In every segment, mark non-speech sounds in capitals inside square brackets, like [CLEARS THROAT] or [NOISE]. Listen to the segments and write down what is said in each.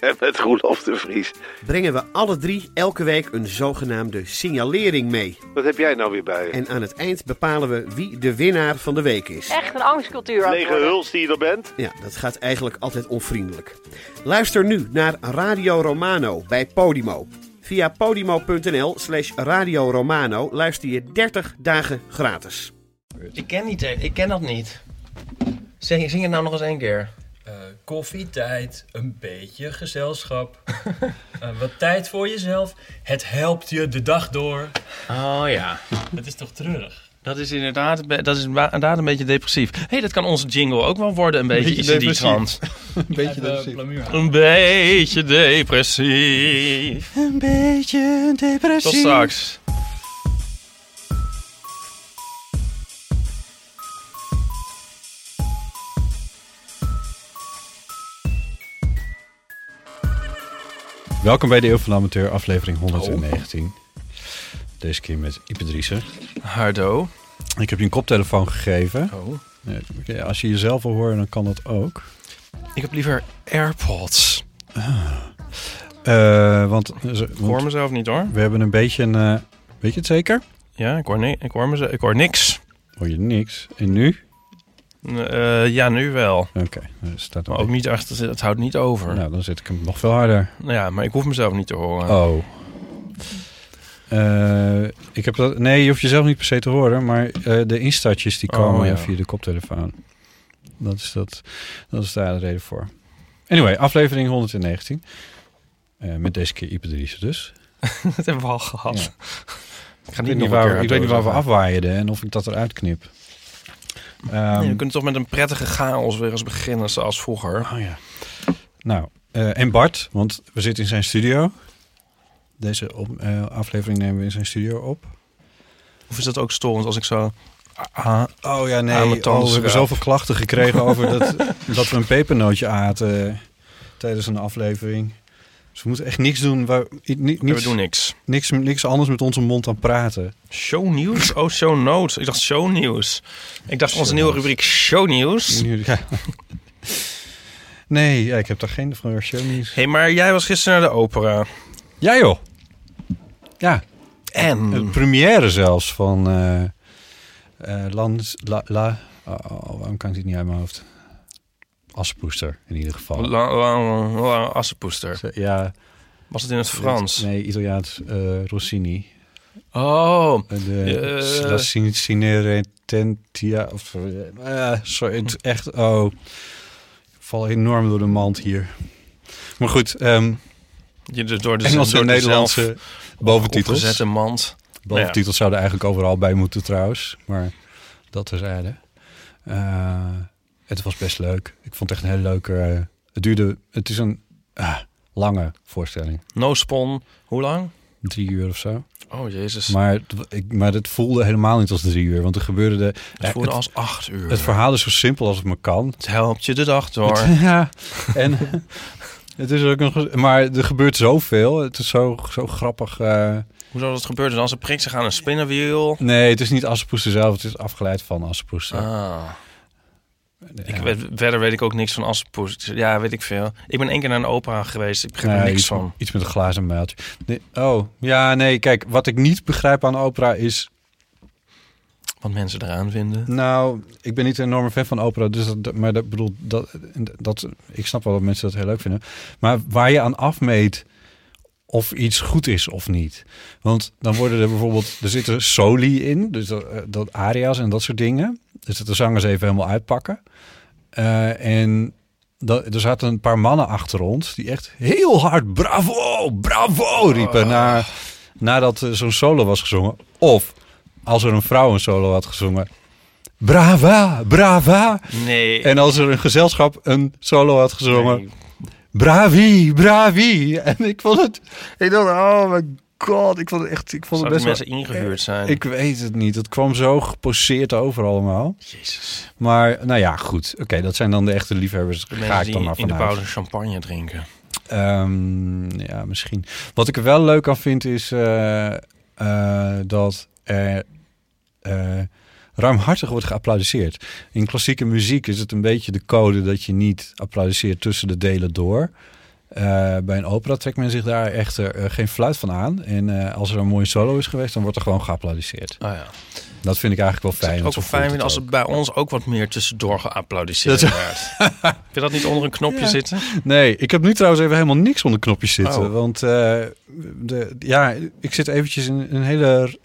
En met Roelof de Vries. brengen we alle drie elke week een zogenaamde signalering mee. Wat heb jij nou weer bij je? En aan het eind bepalen we wie de winnaar van de week is. Echt een angstcultuur aan het Lege worden. huls die je er bent? Ja, dat gaat eigenlijk altijd onvriendelijk. Luister nu naar Radio Romano bij Podimo. Via podimo.nl slash Radio Romano luister je 30 dagen gratis. Ik ken, niet, ik ken dat niet. Zing, zing het nou nog eens één keer. Eh, koffietijd, een beetje gezelschap. [LAUGHS] Eh, wat tijd voor jezelf. Het helpt je de dag door. Oh ja, Het is toch treurig? dat is inderdaad, dat is inderdaad een beetje depressief. Hé, hey, dat kan onze jingle ook wel worden, een beetje, Beetje iets in die depressief. trant. [LAUGHS] Een beetje depressief. Een beetje depressief. Een beetje depressief. Tot straks. Welkom bij de Eeuw van de Amateur, aflevering 119. Deze keer met Ipe Driessen. Hardo. Ik heb je een koptelefoon gegeven. Oh. Als je jezelf wil horen, dan kan dat ook. Ik heb liever AirPods. Eh, want, Ik hoor mezelf niet hoor. we hebben een beetje een... eh, weet je het zeker? Ja, ik hoor, ik hoor, mezelf, ik hoor niks. Hoor je niks. En nu? Eh, ja, nu wel. Oké, Maar ook niet echt, het houdt niet over. Nou, dan zet ik hem nog veel harder. Nou ja, maar ik hoef mezelf niet te horen. Oh. Eh, ik heb dat, nee, je hoeft jezelf niet per se te horen, maar eh, de instartjes die Oh, komen ja. via de koptelefoon. Dat is, dat, dat is daar de reden voor. Anyway, aflevering 119. Eh, met deze keer Ipe dus. [LAUGHS] dat hebben we al gehad. Ja. Ik ga Ik niet weet niet waar, ik weet niet waar we zeggen. afwaaien en of ik dat eruit knip. Ehm, Nee, we kunnen toch met een prettige chaos weer eens beginnen zoals vroeger. Oh ja. Nou, eh, en Bart, want we zitten in zijn studio. Deze op, eh, aflevering nemen we in zijn studio op. Of is dat ook storend als ik zo... Ah, Oh ja, nee. Oh, we hebben zoveel klachten gekregen over [LAUGHS] dat, dat we een pepernootje aten tijdens een aflevering. Dus we moeten echt niks doen. Waar, we doen niks. niks, niks anders met onze mond aan praten. Shownieuws? Oh, shownotes. Ik dacht shownieuws. Ik dacht onze nieuwe rubriek shownieuws. Ja. [LAUGHS] Nee, ja, ik heb daar geen van show nieuws. Hé, hey, maar jij was gisteren naar de opera. Ja joh. Ja, En? de première zelfs van eh eh, la, la, oh, oh, waarom kan ik dit niet uit mijn hoofd? Aspoester in ieder geval. La, la, la, Assepoester. Ja, Was het in het Frans? Nee, Italiaans eh, Rossini. Oh, De Eh. La Cin- Cineretentia. Of, eh, sorry, het echt... Oh, ik val enorm door de mand hier. Maar goed, ehm je, dus door de, Engelse door en de Nederlandse boventitels. opgezette mand. Boventitels zouden eigenlijk overal bij moeten trouwens. Maar dat terzijde. Eh het was best leuk. Ik vond het echt een hele leuke... eh, het duurde... Het is een ah, lange voorstelling. No spon. Hoe lang? Drie uur of zo. Oh, jezus. Maar, het- ik, maar het voelde helemaal niet als drie uur. Want er gebeurde de... het voelde het, als acht uur. het verhaal is zo simpel als het me kan. Het helpt je de dag door. [LAUGHS] Ja, en [LAUGHS] het is ook nog... Maar er gebeurt zoveel. Het is zo, zo grappig. eh. Hoe zou dat gebeuren? Dan ze prikt zich aan een spinnenwiel. nee, het is niet Assepoester zelf. Het is afgeleid van Assepoester. Ah. Ik weet, verder weet ik ook niks van Assepoester. Ja, weet ik veel. Ik ben één keer naar een opera geweest. Ik begrijp er niks iets, van. iets met een glazen muiltje. Nee, oh, ja, nee. Kijk, wat ik niet begrijp aan opera is... Wat mensen eraan vinden. Nou, ik ben niet een enorme fan van opera, dus dat, maar dat bedoel dat, dat ik snap wel dat mensen dat heel leuk vinden. Maar waar je aan afmeet of iets goed is of niet. Want dan worden er bijvoorbeeld, er zitten soli in, dus dat, eh, dat aria's en dat soort dingen. Dus dat de zangers even helemaal uitpakken. Eh, en dat, er zaten een paar mannen achter ons die echt heel hard bravo, bravo riepen na, nadat zo'n solo was gezongen. Of als er een vrouw een solo had gezongen, brava, brava. Nee. En als er een gezelschap een solo had gezongen, Nee. bravi, bravi. En ik vond het, ik dacht, oh mijn god, ik vond het echt... Ik vond Zou het best wel... ingehuurd zijn? Ik weet het niet. Het kwam zo geposeerd over allemaal. Jezus. Maar nou ja, goed. Oké, dat zijn dan de echte liefhebbers. De Ga ik dan maar in de vanuit. pauze champagne drinken. Ehm, ja, misschien. Wat ik er wel leuk aan vind is eh, eh, dat er eh, ruimhartig wordt geapplaudisseerd. In klassieke muziek is het een beetje de code dat je niet applaudisseert tussen de delen door. Eh, bij een opera trekt men zich daar echter eh, geen fluit van aan. En als er een mooie solo is geweest, dan wordt er gewoon geapplaudisseerd. Oh ja. Dat vind ik eigenlijk wel Het fijn. zou ook want wel fijn vinden als ook. het bij ons ook wat meer tussendoor geapplaudisseerd Dat- werd. Heb je dat niet onder een knopje Ja. zitten? Nee, ik heb nu trouwens even helemaal niks onder knopjes zitten. Oh. Want de, ja, ik zit eventjes in een hele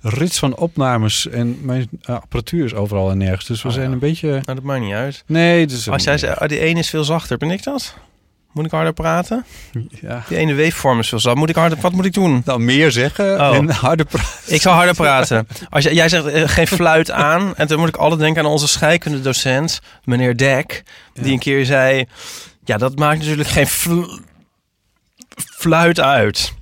rits van opnames. En mijn apparatuur is overal en nergens. Dus we Oh, zijn ja. een beetje... Nou, dat maakt niet uit. Nee, dus... Als jij zegt, oh, die ene is veel zachter, ben ik dat? Moet ik harder praten? Ja. Die ene waveform is zachter. Moet ik harder, wat moet ik doen? Nou, meer zeggen Oh. en harder praten. Ik zal harder [LAUGHS] praten. Als jij, jij zegt eh, geen fluit aan. En dan moet ik altijd denken aan onze scheikundedocent, meneer Dek. Die een keer zei... Ja, dat maakt natuurlijk geen fl- fluit uit.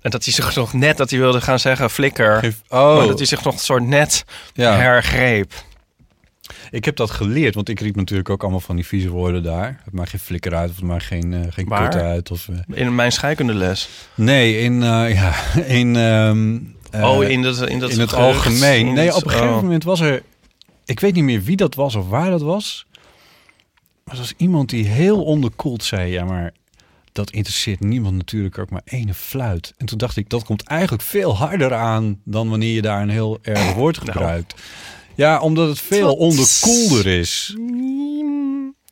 En dat hij zich nog net, dat hij wilde gaan zeggen flikker. Oh, Maar dat hij zich nog een soort net ja. hergreep. Ik heb dat geleerd, want ik riep natuurlijk ook allemaal van die vieze woorden daar. Het maakt geen flikker uit of het maakt geen, eh, geen Waar? kut uit. Of, eh. In mijn scheikundeles. Nee, in, eh, ja, [LAUGHS] in, ehm, eh, oh, in, dat, in, dat in het gerucht, algemeen. in Nee, het- op een gegeven oh. moment was er... Ik weet niet meer wie dat was of waar dat was. Maar er was iemand die heel onderkoeld zei... Ja, maar dat interesseert niemand natuurlijk ook maar ene fluit. En toen dacht ik, dat komt eigenlijk veel harder aan... dan wanneer je daar een heel erg woord Nou. Ja, omdat het veel onderkoelder is.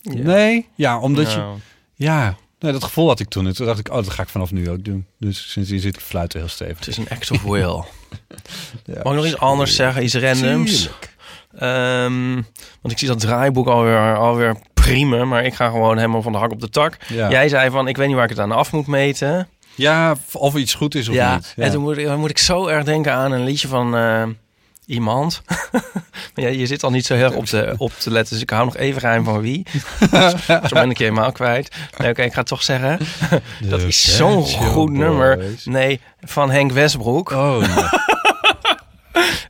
Ja. Nee? Ja, omdat je... Nou, Ja, nee, dat gevoel had ik toen. En toen dacht ik, oh, dat ga ik vanaf nu ook doen. Dus sindsdien zit ik fluiten heel stevig. het is een act of will. [LAUGHS] Ja. Mag ik nog iets anders zeggen? Iets randoms? Ehm, want ik zie dat draaiboek alweer, alweer prima, maar ik ga gewoon helemaal van de hak op de tak. Ja. Jij zei van, ik weet niet waar ik het aan af moet meten. ja, of iets goed is of ja, niet. Ja. en toen moet, ik- dan moet ik zo erg denken aan een liedje van eh, iemand. Maar [LAUGHS] ja, je zit al niet zo heel erg op te, op te letten, dus ik hou nog even geheim van wie. [LAUGHS] zo ben ik je helemaal kwijt. Nee, oké, ik ga het toch zeggen. dat is zo'n goed nummer. Nee, van Henk Westbroek. Oh, nee.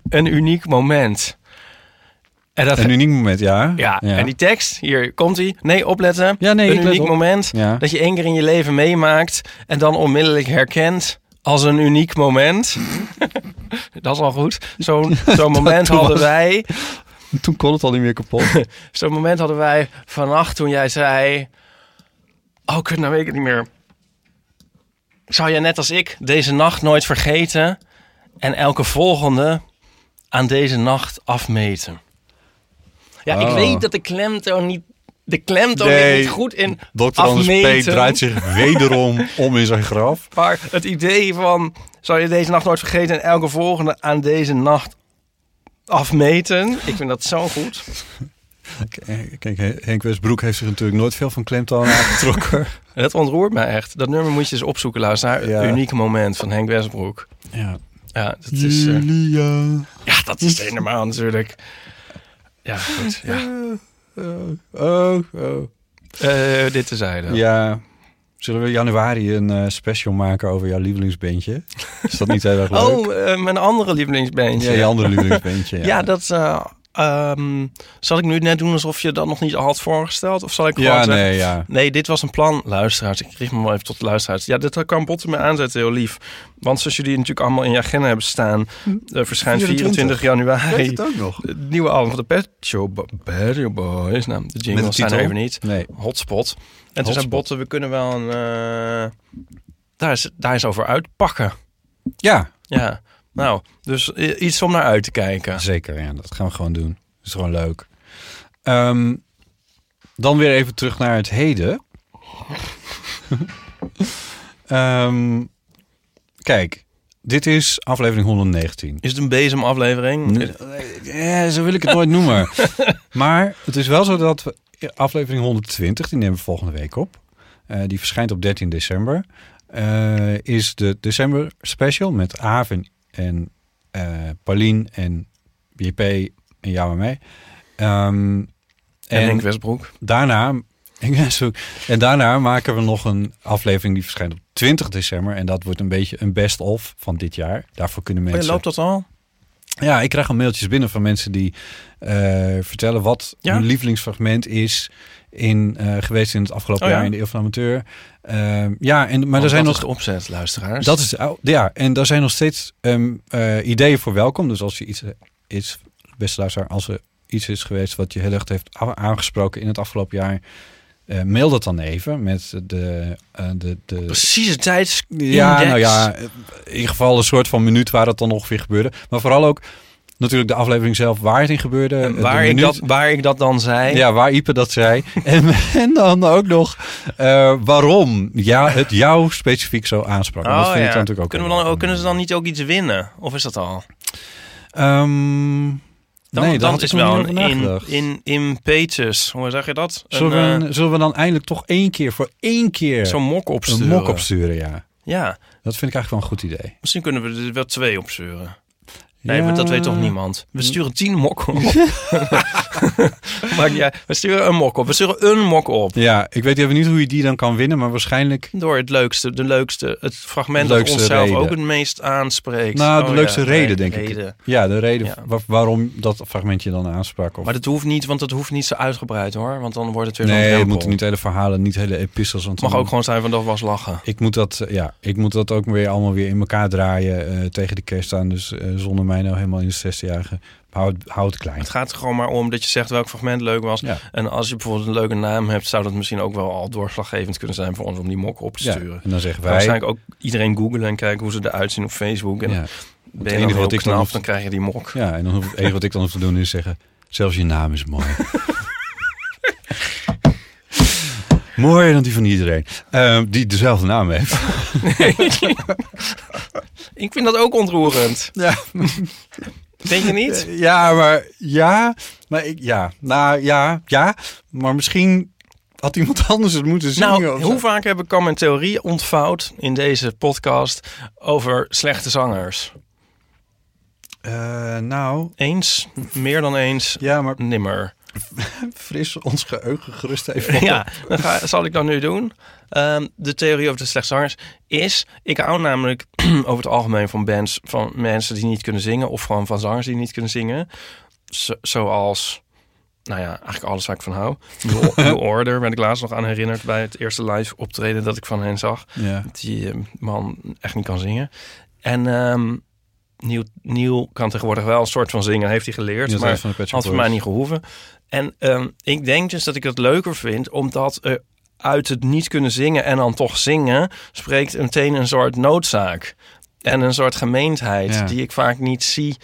[LAUGHS] Een uniek moment. En dat een uniek moment, ja. Ja, en die tekst, hier komt hij. Nee, opletten. Ja, nee, een uniek op. moment Ja. dat je één keer in je leven meemaakt en dan onmiddellijk herkent als een uniek moment. [LAUGHS] dat is al goed. Zo'n [LAUGHS] zo'n moment hadden wij. [LAUGHS] Toen kon het al niet meer kapot. Zo'n moment hadden wij vannacht toen jij zei. Oh, kut, nou weet ik het niet meer. Zou jij net als ik deze nacht nooit vergeten en elke volgende aan deze nacht afmeten? Ja, ik Oh. weet dat de klemtoon niet. De klemtoon Nee, is niet goed in Dr. Anders P. draait zich wederom [LAUGHS] om in zijn graf. Maar het idee van, zou je deze nacht nooit vergeten en elke volgende aan deze nacht afmeten? Ik vind dat zo goed. Kijk, Henk Westbroek heeft zich natuurlijk nooit veel van klemtoon aangetrokken. En [LAUGHS] dat ontroert mij echt. Dat nummer moet je eens opzoeken, luister. Ja. Unieke moment van Henk Westbroek. Ja. Ja, dat is, eh, Julia. ja, dat is helemaal natuurlijk. Ja, goed. Ja. [LAUGHS] Oh, oh. Eh, dit tezijde. Ja. Zullen we januari een eh, special maken over jouw lievelingsbandje? Is dat niet heel erg [LAUGHS] leuk? Oh, eh, mijn andere lievelingsbandje. ja, je andere lievelingsbandje. Ja, [LAUGHS] Ja, dat... eh, ehm, zal ik nu net doen alsof je dat nog niet al had voorgesteld? Of zal ik gewoon ja zeggen... nee, ja. Nee, dit was een plan, luisteraars. Ik richt me wel even tot de luisteraars. Ja, dit kan Botten me aanzetten, heel lief. Want zoals jullie natuurlijk allemaal in je agenda hebben staan... eh, verschijnt 24, 24 januari het ook nog? het nieuwe album van de Pet Shop Boys. Nou, de jingles zijn er even niet. Nee. Hotspot. En toen Hotspot. Botten, we kunnen wel een... eh, daar, is, daar is over uitpakken. Ja, Ja, nou, dus i- iets om naar uit te kijken. zeker. Ja, dat gaan we gewoon doen. Dat is gewoon leuk. Ehm, dan weer even terug naar het heden. [LAUGHS] Ehm, kijk, dit is aflevering 119. Is het een bezemaflevering? Ja, zo wil ik het nooit noemen. [LAUGHS] Maar het is wel zo dat we aflevering 120, die nemen we volgende week op. Eh, die verschijnt op 13 december. Eh, is de december special met Aaf en, en eh, Paulien en JP en jou en mij. Ehm, En Henk Westbroek. daarna. [LAUGHS] En daarna maken we nog een aflevering die verschijnt op 20 december. En dat wordt een beetje een best-of van dit jaar. Daarvoor kunnen Oh, mensen... loopt dat al? Ja, ik krijg al mailtjes binnen van mensen die eh, vertellen wat Ja? hun lievelingsfragment is in, eh, geweest in het afgelopen Oh, ja? jaar in de Eeuw van Amateur. Ehm, ja, en, maar er zijn dat nog is de opzet, luisteraars. dat is oh, ja, en daar zijn nog steeds ehm, eh, ideeën voor welkom. Dus als je iets is, beste luisteraar, als er iets is geweest wat je heel erg heeft aangesproken in het afgelopen jaar, eh, mail dat dan even met de, eh, de, de Precieze tijds. ja, nou ja, in ieder geval een soort van minuut waar het dan ongeveer gebeurde. Maar vooral ook natuurlijk de aflevering zelf waar het in gebeurde. En waar, ik dat, waar ik dat dan zei. ja, waar Ipe dat zei. [LAUGHS] en, en dan ook nog eh, waarom ja, het jou specifiek zo aansprak. Dat Oh, vind ik ja. dan natuurlijk ook kunnen, we dan, ook- kunnen ze dan niet ook iets winnen? Of is dat al? Ehm, Dan, nee, dan ik is wel een in, nagedacht. in, impetus. Hoe zeg je dat? Zullen, Een, we, eh, zullen we dan eindelijk toch één keer voor één keer Zo'n mok een opsturen. mok opsturen? Ja, Ja, dat vind ik eigenlijk wel een goed idee. misschien kunnen we er wel twee opsturen. Nee, Ja. maar dat weet toch niemand? We sturen tien mokken op. [LAUGHS] [LAUGHS] maar ja, we sturen een mok op. We sturen een mok op. Ja, ik weet even niet hoe je die dan kan winnen, maar waarschijnlijk... Door het leukste, de leukste, het fragment De dat leukste onszelf reden. ook het meest aanspreekt. Nou, de Oh leukste ja, reden, denk reden. ik. Ja, de reden Ja. waarom dat fragmentje dan aansprak. Of... Maar dat hoeft niet, want dat hoeft niet zo uitgebreid hoor. Want dan wordt het weer zo'n nee, het drempel. moeten niet hele verhalen, niet hele epistels. Want Het mag dan- ook gewoon zijn van dat was lachen. Ik moet dat, ja, ik moet dat ook weer allemaal weer in elkaar draaien eh, tegen de kerst aan. Dus eh, zonder mij nou helemaal in de 60-jarige. Hou het, hou het klein. Het gaat er gewoon maar om dat je zegt welk fragment leuk was. Ja. En als je bijvoorbeeld een leuke naam hebt, zou dat misschien ook wel al doorslaggevend kunnen zijn voor ons om die mok op te Ja, sturen. en dan zeggen Wij... Waarschijnlijk ook iedereen googlen en kijken hoe ze eruit zien op Facebook. En Ja, ben je enige wat ik dan knap, hoef- dan krijg je die mok. ja, en dan het enige wat ik dan hoef te doen is zeggen... Zelfs je naam is mooi. [LAUGHS] Mooier dan die van iedereen. Ehm, die dezelfde naam heeft. [LAUGHS] Ik vind dat ook ontroerend. Ja. Denk je niet? Ja, maar ja. Maar ik, ja. Nou ja, ja. Maar misschien had iemand [LAUGHS] anders het moeten zingen. Nou, hoe vaak heb ik al mijn theorie ontvouwd in deze podcast over slechte zangers? Eh, nou, Eens, meer dan eens, ja, maar nimmer. [LAUGHS] fris ons geheugen gerust even op. Ja, dat ga, zal ik dan nu doen. Ehm, de theorie over de slechte zangers is... Ik hou namelijk [CLEARS THROAT] over het algemeen van bands... van mensen die niet kunnen zingen... of gewoon van zangers die niet kunnen zingen. Zo- zoals... Nou ja, eigenlijk alles waar ik van hou. [LAUGHS] New, New Order werd ik laatst nog aan herinnerd... bij het eerste live optreden dat ik van hen zag. Ja. Die eh, man echt niet kan zingen. En ehm Neil, Neil kan tegenwoordig wel een soort van zingen. Heeft hij geleerd. Maar van had voor mij niet gehoeven. En ehm, ik denk dus dat ik het leuker vind, omdat er uit het niet kunnen zingen en dan toch zingen, spreekt meteen een soort noodzaak. En een soort gemeendheid Ja. die ik vaak niet zie,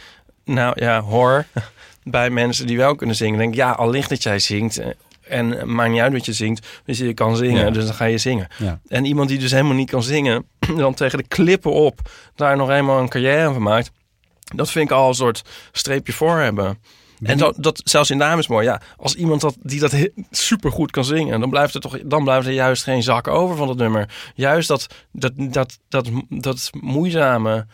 nou ja, hoor [LAUGHS] bij mensen die wel kunnen zingen. Denk, ja, al ligt dat jij zingt. En maakt niet uit wat je zingt, dus je kan zingen, Ja. dus dan ga je zingen. Ja. En iemand die dus helemaal niet kan zingen, [CLEARS THROAT] dan tegen de klippen op daar nog eenmaal een carrière van maakt. Dat vind ik al een soort streepje voor hebben. En dat, dat zelfs in dames mooi. Ja, als iemand dat, die dat super goed kan zingen, dan blijft er toch, dan blijft er juist geen zak over van dat nummer. Juist dat, dat, dat, dat, dat moeizame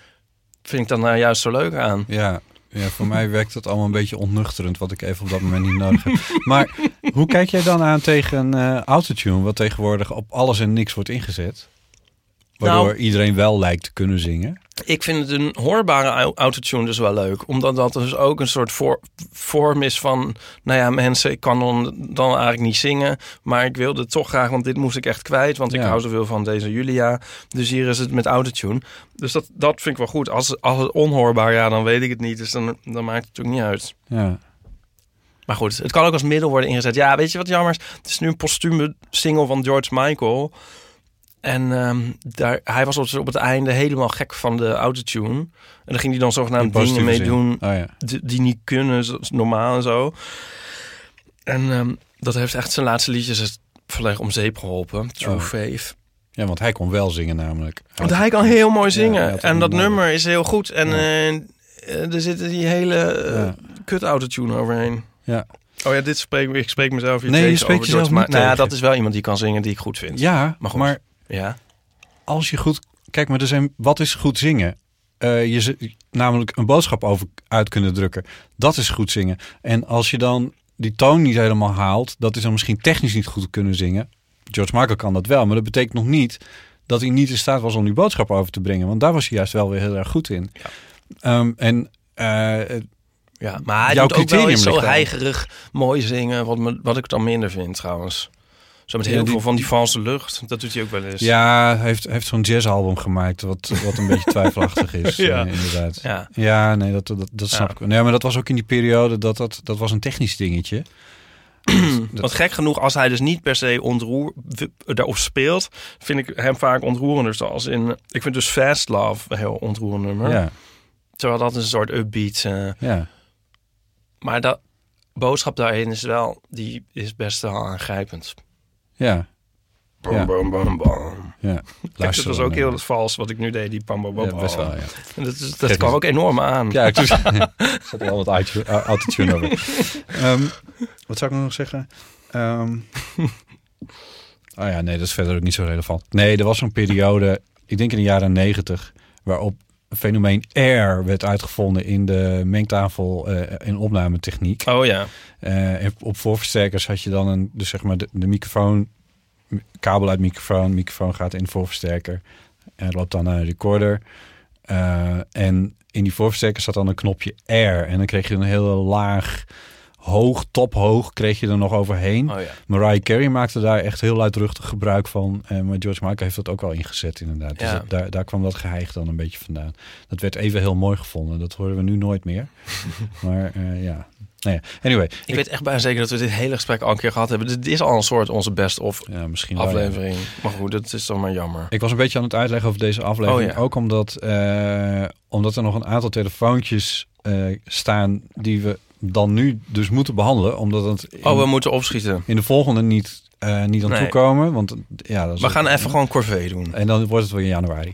vind ik dan nou juist zo leuk aan. Ja, ja, voor mij werkt het allemaal een beetje ontnuchterend, wat ik even op dat moment niet nodig heb. Maar hoe kijk jij dan aan tegen eh autotune, wat tegenwoordig op alles en niks wordt ingezet? Waardoor Nou- iedereen wel lijkt te kunnen zingen. Ik vind het een hoorbare au- autotune dus wel leuk. Omdat dat dus ook een soort voor, vorm is van... Nou ja, mensen, ik kan dan, dan eigenlijk niet zingen. Maar ik wilde het toch graag, want dit moest ik echt kwijt. Want ik hou zoveel van deze Julia. Dus hier is het met autotune. Dus dat, dat vind ik wel goed. Als, als het onhoorbaar, ja, dan weet ik het niet. Dus dan, dan maakt het natuurlijk niet uit. Ja. Maar goed, het kan ook als middel worden ingezet. Ja, weet je wat jammer is? Het is nu een postume single van George Michael. En ehm, daar, hij was op, het einde helemaal gek van de autotune. En dan ging hij dan zogenaamd dingen mee zin. doen Oh ja. die, die niet kunnen, normaal en zo. En ehm, dat heeft echt zijn laatste liedjes het volledig om zeep geholpen. True Oh. Faith. ja, want hij kon wel zingen namelijk. Want hij kan heel mooi zingen. en dat nummer is heel goed. En Ja. eh, er zitten die hele Ja. kut autotune overheen. Ja. Oh ja, dit spreek ik spreek mezelf hier Nee, je spreekt over jezelf George niet Ma- Nou ja, dat is wel iemand die kan zingen die ik goed vind. Ja, Maar maar. Ja. als je goed... Kijk, maar er zijn, wat is goed zingen? Eh, je, namelijk een boodschap over uit kunnen drukken. Dat is goed zingen. En als je dan die toon niet helemaal haalt, dat is dan misschien technisch niet goed kunnen zingen. George Michael kan dat wel, maar dat betekent nog niet dat hij niet in staat was om die boodschap over te brengen. Want daar was hij juist wel weer heel erg goed in. Ehm, en eh, Ja, maar hij Jouw doet ook wel zo heigerig mooi zingen, wat, me, wat ik dan minder vind trouwens. Zo met heel Ja, die- veel van die valse lucht, dat doet hij ook wel eens. ja, hij heeft, heeft zo'n jazzalbum gemaakt wat, wat een beetje [LAUGHS] twijfelachtig is. Ja. eh, inderdaad. Ja. Ja, nee, dat, dat, dat snap Ja. ik. Nee, maar dat was ook in die periode, dat, dat, dat was een technisch dingetje. [CLEARS THROAT] Want gek genoeg, als hij dus niet per se ontroer, daarop speelt, vind ik hem vaak ontroerender. Zoals in, ik vind dus Fast Love een heel ontroerend nummer. Ja, Terwijl dat een soort upbeat. eh, ja. maar dat boodschap daarin is wel, die is best wel aangrijpend. Ja, Bam, Ja. bam, bam, bam. ja. Kijk, dat was ook heel vals wat ik nu deed, die pam, bam, bam, Ja, best wel, ja. En dat, is, dat kwam ook enorm aan. Ja, ik [LAUGHS] [LAUGHS] zat er al wat auto- autotune over. Ehm, wat zou ik nog zeggen? Ehm [LAUGHS] oh ja, nee, dat is verder ook niet zo relevant. Nee, er was zo'n periode, ik denk in de jaren negentig, waarop fenomeen air werd uitgevonden in de mengtafel eh in opnametechniek. Oh ja. Eh, en op voorversterkers had je dan een, dus zeg maar de, de microfoon, kabel uit microfoon, microfoon gaat in de voorversterker en loopt dan naar een recorder. Eh, en in die voorversterker zat dan een knopje air en dan kreeg je een heel laag, hoog, tophoog, kreeg je er nog overheen. Oh ja. Mariah Carey maakte daar echt heel luidruchtig gebruik van. Eh, maar George Michael heeft dat ook al ingezet inderdaad. Dus dat- daar, daar kwam dat geheig dan een beetje vandaan. Dat werd even heel mooi gevonden. Dat horen we nu nooit meer. [LAUGHS] maar eh, ja. Nou ja. Anyway. Ik weet echt bijna zeker dat we dit hele gesprek al een keer gehad hebben. Dit is al een soort onze best-of ja, misschien wel, ja. aflevering. Maar goed, dat is dan maar jammer. Ik was een beetje aan het uitleggen over deze aflevering. Oh ja. Ook omdat, eh, omdat er nog een aantal telefoontjes staan die we dan nu dus moeten behandelen. Omdat het in, Oh, we moeten opschieten. in de volgende niet, eh, niet aan Nee. toekomen. Want ja, dat is We gaan even gewoon corvée doen. En dan wordt het weer in januari.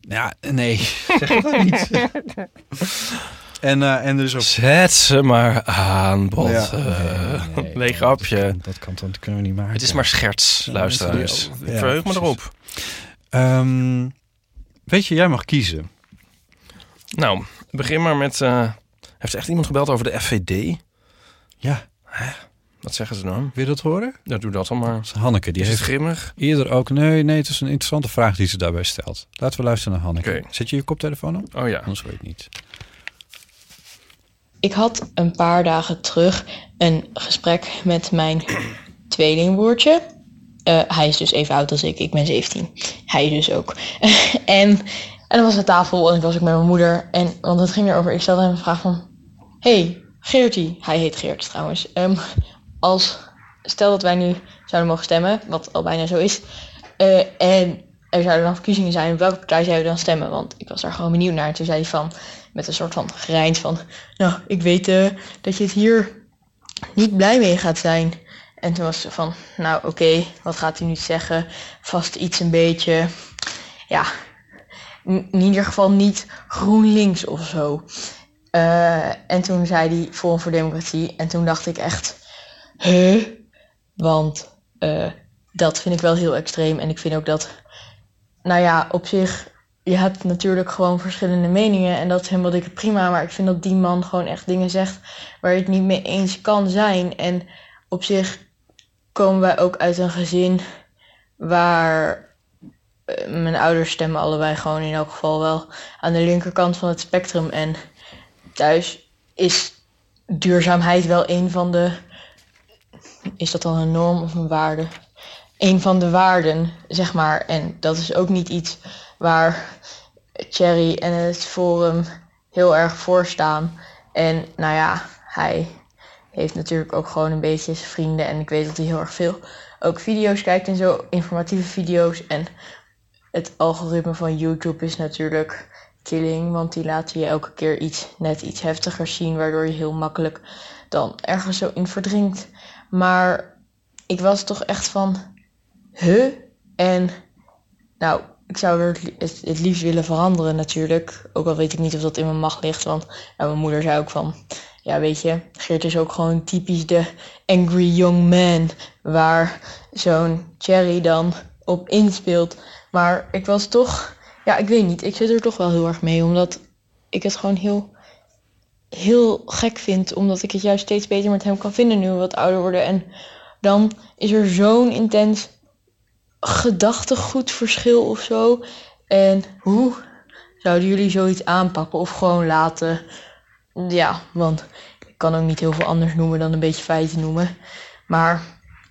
Ja, nee. [LAUGHS] Zeg dat niet. [LAUGHS] en, eh, en is ook... Zet ze maar aan, bot. Ja, nee, [LAUGHS] nee, leeg dat Dat kan, dat kunnen we niet maken. Het is maar scherts, mensen die- Ik ja, verheug me erop. Ehm, weet je, jij mag kiezen. Nou, begin maar met... eh, heeft echt iemand gebeld over de FVD? Ja, Wat zeggen ze dan? wil je dat horen? Ja, doe dat dan maar. Dat Hanneke, die Is het heeft grimmig? eerder ook... Nee, nee, het is een interessante vraag die ze daarbij stelt. Laten we luisteren naar Hanneke. Oké. Zet je je koptelefoon op? Oh ja. Anders weet je het niet. Ik had een paar dagen terug een gesprek met mijn tweelingbroertje. Eh, hij is dus even oud als ik. Ik ben 17. Hij dus ook. [LAUGHS] en, en dan was aan tafel en ik was ook met mijn moeder. En, want het ging erover. Ik stelde hem een vraag van... Hey, Geertie. Hij heet Geert trouwens. Ehm, als, stel dat wij nu zouden mogen stemmen. Wat al bijna zo is. eh, en er zouden dan verkiezingen zijn. Welke partij zouden we dan stemmen? Want ik was daar gewoon benieuwd naar. En toen zei hij van... Met een soort van grijns van... Nou, ik weet eh, dat je het hier niet blij mee gaat zijn. En toen was ze van, nou oké, wat gaat hij nu zeggen? Vast iets een beetje, ja, in ieder geval niet GroenLinks of zo. Eh, en toen zei hij Forum voor Democratie. En toen dacht ik echt, huh? Want eh, dat vind ik wel heel extreem. En ik vind ook dat, nou ja, op zich, je hebt natuurlijk gewoon verschillende meningen. En dat is helemaal dikke prima. Maar ik vind dat die man gewoon echt dingen zegt waar je het niet mee eens kan zijn. En op zich komen wij ook uit een gezin waar eh, mijn ouders stemmen allebei gewoon in elk geval wel aan de linkerkant van het spectrum. En thuis is duurzaamheid wel een van de. Is dat dan een norm of een waarde? Een van de waarden, zeg maar. En dat is ook niet iets waar Thierry en het Forum heel erg voor staan. En nou ja, hij heeft natuurlijk ook gewoon een beetje zijn vrienden. En ik weet dat hij heel erg veel ook video's kijkt en zo, informatieve video's. En het algoritme van YouTube is natuurlijk killing, want die laten je elke keer iets net iets heftiger zien, waardoor je heel makkelijk dan ergens zo in verdrinkt. Maar ik was toch echt van, huh? En nou, ik zou het, het liefst willen veranderen natuurlijk. Ook al weet ik niet of dat in mijn macht ligt, want nou, mijn moeder zei ook van, ja weet je, Geert is ook gewoon typisch de angry young man, waar zo'n Cherry dan op inspeelt. Maar ik was toch, ja ik weet niet, ik zit er toch wel heel erg mee, omdat ik het gewoon heel, heel gek vind, omdat ik het juist steeds beter met hem kan vinden nu we wat ouder worden. En dan is er zo'n intens gedachtegoedverschil of zo. En hoe zouden jullie zoiets aanpakken of gewoon laten? Ja, want ik kan ook niet heel veel anders noemen dan een beetje feiten noemen. Maar,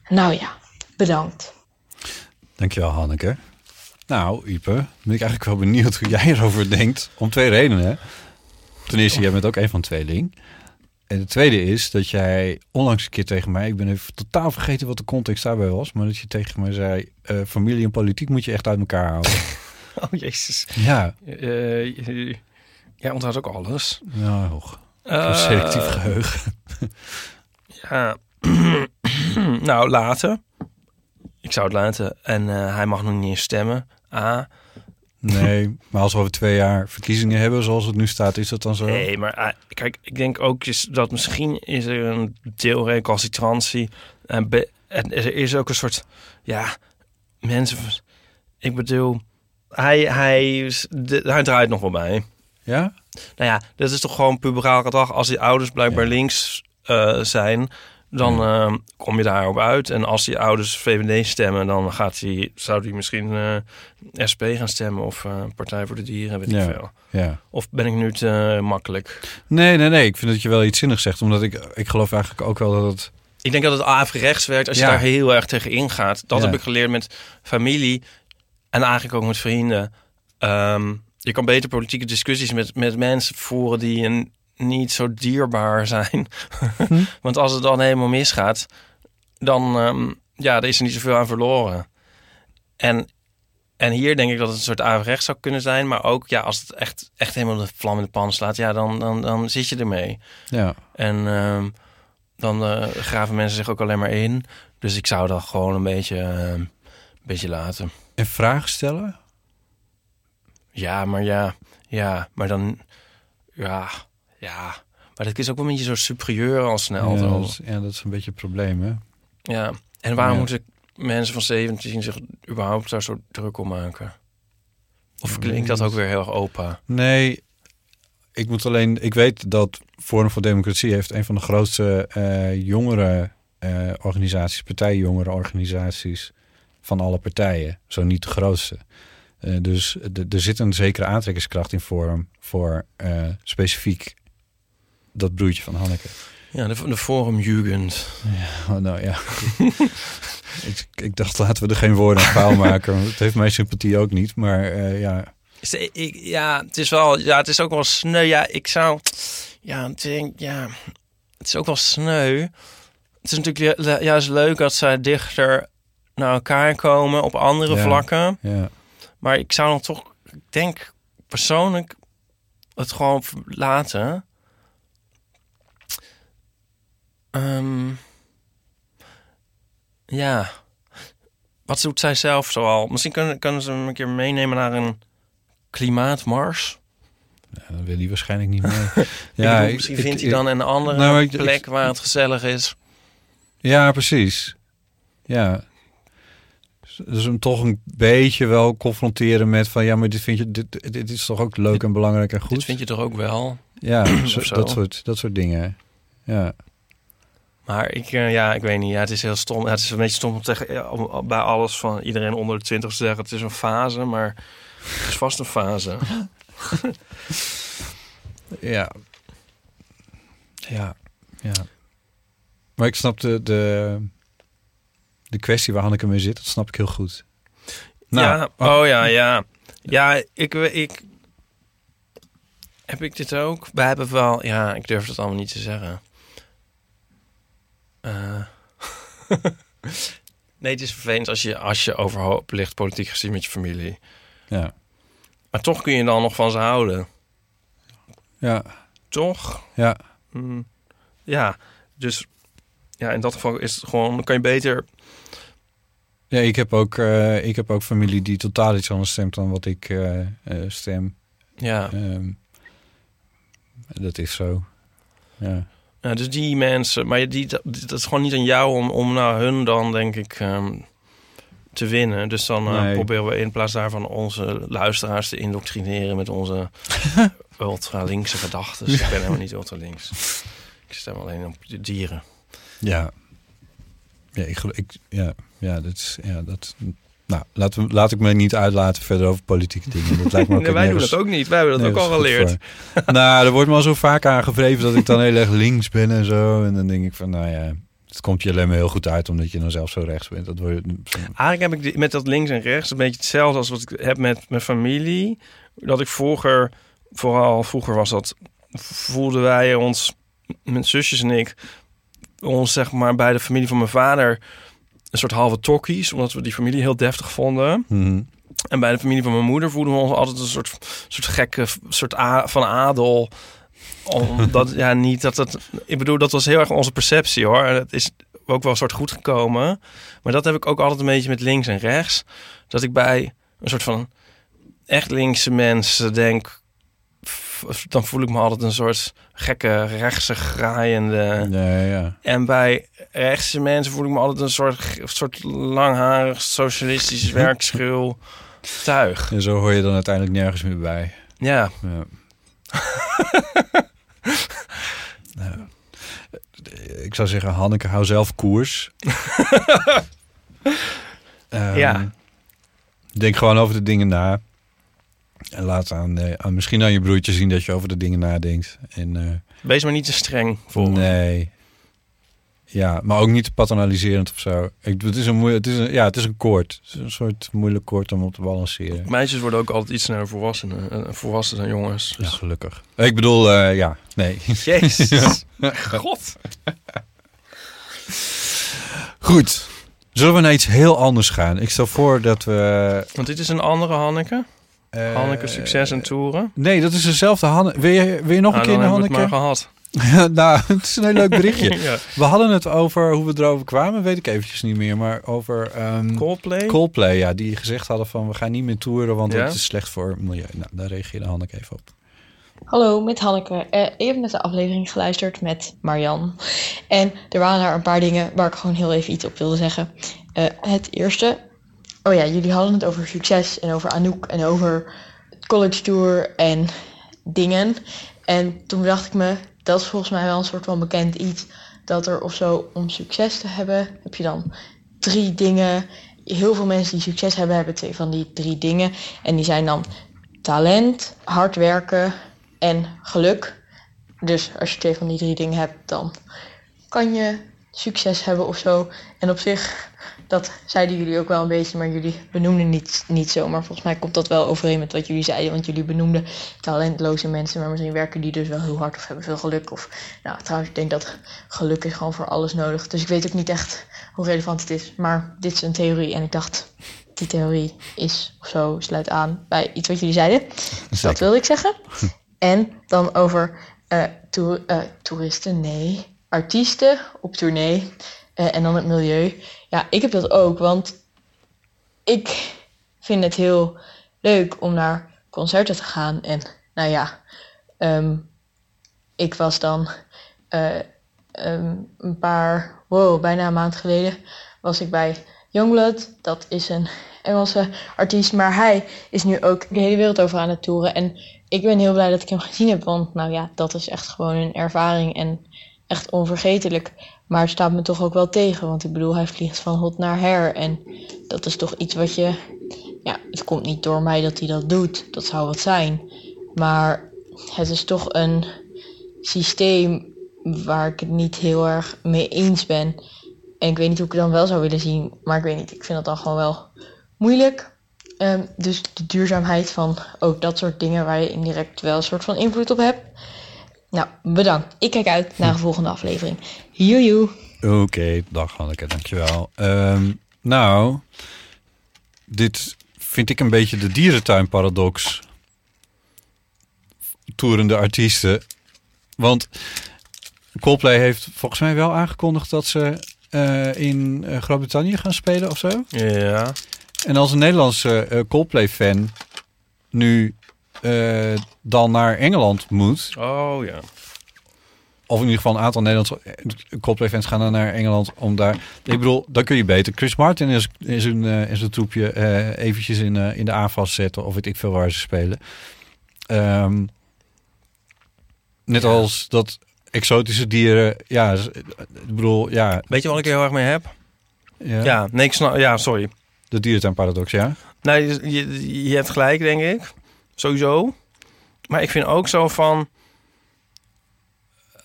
nou ja, bedankt. Dankjewel, Hanneke. Nou, Ipe, ben ik eigenlijk wel benieuwd hoe jij erover denkt. Om twee redenen. Ten eerste, jij bent ook een van tweeling. En de tweede is dat jij onlangs een keer tegen mij... Ik ben even totaal vergeten wat de context daarbij was. Maar dat je tegen mij zei... eh, familie en politiek moet je echt uit elkaar houden. [LAUGHS] Oh, jezus. ja, Eh, jij onthoudt ook alles. nou, hoog. Eh, selectief geheugen. Ja. [CLEARS THROAT] nou, laten. Ik zou het laten. En eh, hij mag nog niet eens stemmen. A. Nee, maar als we over twee jaar verkiezingen hebben zoals het nu staat, is dat dan zo? Nee, maar eh, kijk, ik denk ook is dat misschien is er een deel recalcitrantie. En, be- en er is ook een soort, ja, mensen. Ik bedoel, hij, hij, de- hij draait nog wel bij. Ja? Nou ja, dat is toch gewoon puberaal gedrag. Als die ouders blijkbaar Ja. links eh, zijn, dan eh, kom je daarop uit. En als die ouders VVD stemmen, dan gaat hij, zou hij misschien eh, SP gaan stemmen of eh, Partij voor de Dieren, weet Ja. ik veel. Ja. Of ben ik nu te makkelijk? Nee, nee, nee. Ik vind dat je wel iets zinnigs zegt. Omdat ik, ik geloof eigenlijk ook wel dat het... Ik denk dat het averechts werkt als je Ja. daar heel erg tegen ingaat. Dat Ja. heb ik geleerd met familie en eigenlijk ook met vrienden. Ehm, je kan beter politieke discussies met, met mensen voeren die een, niet zo dierbaar zijn. [LAUGHS] Hm. Want als het dan helemaal misgaat, dan ehm, ja, er is er niet zoveel aan verloren. En, en hier denk ik dat het een soort averechts zou kunnen zijn. Maar ook ja, als het echt, echt helemaal de vlam in de pan slaat, ja, dan, dan, dan zit je ermee. Ja. En ehm, dan eh, graven mensen zich ook alleen maar in. Dus ik zou dat gewoon een beetje, eh, een beetje laten. En vragen stellen? Ja, maar ja, ja, maar dan, ja, ja. Maar dat is ook wel een beetje zo superieur al snel. ja, dat is, ja, dat is een beetje het probleem, hè? Ja, en waarom Ja. moeten mensen van 17 zich überhaupt daar zo druk om maken? Of klinkt dat ook weer heel erg opa? Nee, ik moet alleen... Ik weet dat Forum voor Democratie heeft een van de grootste eh jongere eh, organisaties, partijjongere organisaties van alle partijen. Zo niet de grootste. Eh, dus er zit een zekere aantrekkingskracht in Forum voor specifiek dat broertje van Hanneke. Ja, de, de Forum Jugend. Oh, nou ja. [LAUGHS] ik, ik dacht, laten we er geen woorden aan vuil maken. Het heeft mijn sympathie ook niet. Maar eh, ja, Is ik, ja, het is wel, ja, het is ook wel sneu. Ja, ik zou, ja, ik denk, ja, het is ook wel sneu. Het is natuurlijk ju- juist leuk dat zij dichter naar elkaar komen op andere Ja. vlakken. ja. Maar ik zou dan toch, ik denk persoonlijk, het gewoon laten. Ehm, ja. Wat doet zij zelf zoal? Misschien kunnen, kunnen ze hem een keer meenemen naar een klimaatmars. Ja, dat wil hij waarschijnlijk niet mee. [LAUGHS] Ja, misschien ik- vindt hij dan een andere Nou, ik- plek waar het gezellig is. Ja, precies. Ja. Dus hem toch een beetje wel confronteren met van ja, maar dit vind je, dit, dit is toch ook leuk en belangrijk en goed. Dit vind je toch ook wel? Ja, [CLEARS THROAT] zo. dat soort, dat soort dingen. Ja. Maar ik, eh, ja, ik weet niet. Ja, het is heel stom. Ja, het is een beetje stom om, tegen, ja, om bij alles van iedereen onder de 20 te zeggen: het is een fase, maar het is vast een fase. [LAUGHS] Ja. Ja. Ja. Maar ik snap de, de, de kwestie waar Hanneke mee zit, dat snap ik heel goed. Nou, ja, oh ja, ja. Ja, ik, ik. Heb ik dit ook? Wij hebben wel. Ja, ik durf het allemaal niet te zeggen. Eh. [LAUGHS] nee, het is vervelend als je, als je overhoop ligt, politiek gezien, met je familie. Ja. Maar toch kun je dan nog van ze houden. Ja. Toch? Ja. Mm, ja, dus ja, in dat geval is het gewoon, dan kan je beter. Ja, ik heb ook, eh, ik heb ook familie die totaal iets anders stemt dan wat ik eh, stem. Ja, Ehm, dat is zo. Ja. Ja, dus die mensen, maar die, dat, dat is gewoon niet aan jou om, om naar hun dan, denk ik, ehm, te winnen. Dus dan eh, Nee. proberen we in plaats daarvan onze luisteraars te indoctrineren met onze [LAUGHS] ultra-linkse gedachten. Ik ben helemaal niet ultra-links. Ik stem alleen op de dieren. Ja. Ja, ik, ik, ja, ja, dat is, ja, dat, nou, we, laat ik me niet uitlaten verder over politieke dingen. Dat lijkt me [LAUGHS] ook Nee, wij doen dat ook niet. Wij hebben dat ook al geleerd. nou, er wordt me al zo vaak aangevreven dat ik dan heel erg links ben en zo. En dan denk ik van, nou ja, het komt je alleen maar heel goed uit omdat je dan zelf zo rechts bent. Dat word je, Eigenlijk heb ik met dat links en rechts een beetje hetzelfde als wat ik heb met mijn familie. Dat ik vroeger, vooral vroeger was dat, voelden wij ons, mijn zusjes en ik, ons zeg maar bij de familie van mijn vader een soort halve tokkies, omdat we die familie heel deftig vonden. Mhm. En bij de familie van mijn moeder voelden we ons altijd een soort, soort gekke soort a, van adel. Omdat, ja, niet dat het... Ik bedoel, dat was heel erg onze perceptie, hoor. En het is ook wel een soort goed gekomen. Maar dat heb ik ook altijd een beetje met links en rechts. Dat ik bij een soort van echt linkse mensen denk... Dan voel ik me altijd een soort gekke, rechtse, graaiende... ja, ja. En bij rechtse mensen voel ik me altijd een soort, soort langharig, socialistisch, [LAUGHS] werkschuw tuig. En zo hoor je dan uiteindelijk nergens meer bij. Ja, Ja. [LAUGHS] Nou, ik zou zeggen, Hanneke, hou zelf koers. [LAUGHS] Ehm, Ja. Denk gewoon over de dingen na. En laat aan, aan misschien aan je broertje zien dat je over de dingen nadenkt. En, eh, wees maar niet te streng voor nee. Ja, maar ook niet te paternaliserend of zo. Ik, het, is een moe- het, is een, ja, het is een koord. Het is een soort moeilijk koord om op te balanceren. Meisjes worden ook altijd iets sneller volwassenen, eh, volwassen dan jongens. Ja, Dus. gelukkig. Ik bedoel, eh, ja, nee. Jezus. [LAUGHS] God. Goed. Zullen we naar iets heel anders gaan? Ik stel voor dat we... Want dit is een andere Hanneke. Eh, Hanneke, succes en toeren. Nee, dat is dezelfde Hanneke. Wil je, wil je nog een Nou, keer naar hebben we het Hanneke? maar gehad. [LAUGHS] nou, [LAUGHS] het is een heel leuk berichtje. [LAUGHS] ja. We hadden het over hoe we erover kwamen, weet ik eventjes niet meer. Maar over ehm, Coldplay. Coldplay, ja, die gezegd hadden van we gaan niet meer toeren, want Ja? dat is slecht voor het milieu. Nou, daar reageerde Hanneke even op. Hallo, met Hanneke. Eh, ik heb net de aflevering geluisterd met Marian. En er waren daar een paar dingen waar ik gewoon heel even iets op wilde zeggen. Eh, het eerste. Oh ja, jullie hadden het over succes en over Anouk en over college tour en dingen. En toen dacht ik me, dat is volgens mij wel een soort van bekend iets. Dat er of zo om succes te hebben, heb je dan drie dingen. Heel veel mensen die succes hebben, hebben twee van die drie dingen. En die zijn dan talent, hard werken en geluk. Dus als je twee van die drie dingen hebt, dan kan je succes hebben of zo. En op zich, dat zeiden jullie ook wel een beetje, maar jullie benoemden niet, niet zo. Maar volgens mij komt dat wel overeen met wat jullie zeiden. Want jullie benoemden talentloze mensen, maar misschien werken die dus wel heel hard of hebben veel geluk. Of, nou, trouwens, ik denk dat geluk is gewoon voor alles nodig. Dus ik weet ook niet echt hoe relevant het is. Maar dit is een theorie en ik dacht, die theorie is of zo, sluit aan bij iets wat jullie zeiden. Dus dat wilde ik zeggen. [LAUGHS] En dan over eh, toer- eh, toeristen, nee, artiesten op tournee eh, en dan het milieu. Ja, ik heb dat ook, want ik vind het heel leuk om naar concerten te gaan. En nou ja, ehm, ik was dan eh, ehm, een paar, wow, bijna een maand geleden was ik bij Youngblood. Dat is een Engelse artiest, maar hij is nu ook de hele wereld over aan het toeren. En ik ben heel blij dat ik hem gezien heb, want nou ja, dat is echt gewoon een ervaring en echt onvergetelijk. Maar het staat me toch ook wel tegen, want ik bedoel, hij vliegt van hot naar her. En dat is toch iets wat je, ja, het komt niet door mij dat hij dat doet. Dat zou wat zijn. Maar het is toch een systeem waar ik het niet heel erg mee eens ben. En ik weet niet hoe ik het dan wel zou willen zien, maar ik weet niet. Ik vind dat dan gewoon wel moeilijk. Ehm, dus de duurzaamheid van ook dat soort dingen waar je indirect wel een soort van invloed op hebt. Nou, bedankt. Ik kijk uit naar de volgende aflevering. Joejoe. Oké, dag Hanneke, dankjewel. Ehm nou, dit vind ik een beetje de dierentuinparadox. Toerende artiesten. Want Coldplay heeft volgens mij wel aangekondigd dat ze eh, in eh, Groot-Brittannië gaan spelen of zo. Ja. En als een Nederlandse eh, Coldplay-fan nu eh, dan naar Engeland moet, Oh ja. Of in ieder geval een aantal Nederlandse eh, Coldplay-fans gaan dan naar Engeland om daar... Ik bedoel, dan kun je beter Chris Martin in zijn, eh, in zijn troepje eh, eventjes in, eh, in de aanval zetten of weet ik veel waar ze spelen. Ehm, Net als dat exotische dieren, ja, ik bedoel, ja, Weet je wat ik heel erg mee heb? ja, Ja, nee, ik snap... Ja, sorry. de dierentuinparadox, ja. Nee, je, je hebt gelijk, denk ik. Sowieso. Maar ik vind ook zo van...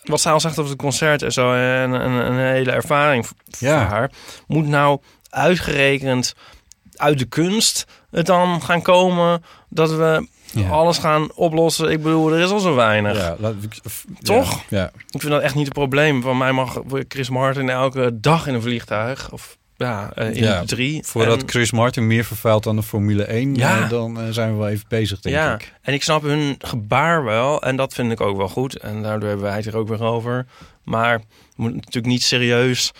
Wat zij al zegt over het concert en zo... en een, een hele ervaring Ja. voor haar... moet nou uitgerekend uit de kunst het dan gaan komen... dat we Ja. alles gaan oplossen. Ik bedoel, er is al zo weinig. Ja, laat Toch? Ja, ja. Ik vind dat echt niet het probleem. Van mij mag Chris Martin elke dag in een vliegtuig. Of ja, eh, in Ja, drie. Voordat En- Chris Martin meer vervuilt dan de Formule 1, Ja. eh, dan eh, zijn we wel even bezig, denk ja, ik. en ik snap hun gebaar wel. En dat vind ik ook wel goed. En daardoor hebben wij het er ook weer over. Maar we moeten natuurlijk niet serieus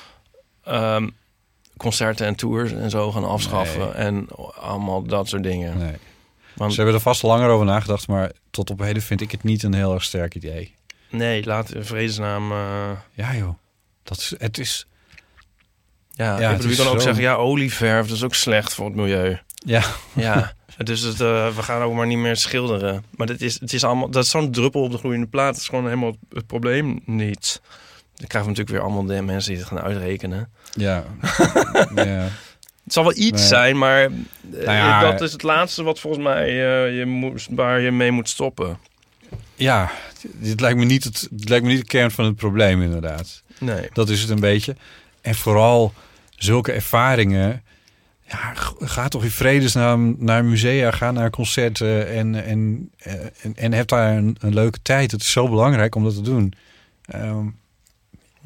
ehm, concerten en tours en zo gaan afschaffen. Nee. En allemaal dat soort dingen. Nee. Want Ze hebben er vast langer over nagedacht, maar tot op heden vind ik het niet een heel erg sterk idee. nee, laat in vredesnaam... eh, Ja joh, dat is, het is... ja, Ja, ik bedoel, je kan ook zo- zeggen... Ja, olieverf, dat is ook slecht voor het milieu. Ja, Ja, [LAUGHS] dus het, eh, we gaan ook maar niet meer schilderen. Maar dit is, het is allemaal, dat is zo'n druppel op de gloeiende plaat. Dat is gewoon helemaal het probleem niet. Dan krijgen we natuurlijk weer allemaal de mensen die het gaan uitrekenen. ja. [LAUGHS] ja. Het zal wel iets Nee. zijn, maar eh, Nou ja, dat is het laatste wat volgens mij eh, je moet, waar je mee moet stoppen. Ja, dit lijkt me, niet het, het lijkt me niet de kern van het probleem inderdaad. Nee. Dat is het een beetje. En vooral zulke ervaringen. Ja, ga toch in vredesnaam naar musea, ga naar concerten en, en, eh, en, en heb daar een, een leuke tijd. Het is zo belangrijk om dat te doen. Ehm,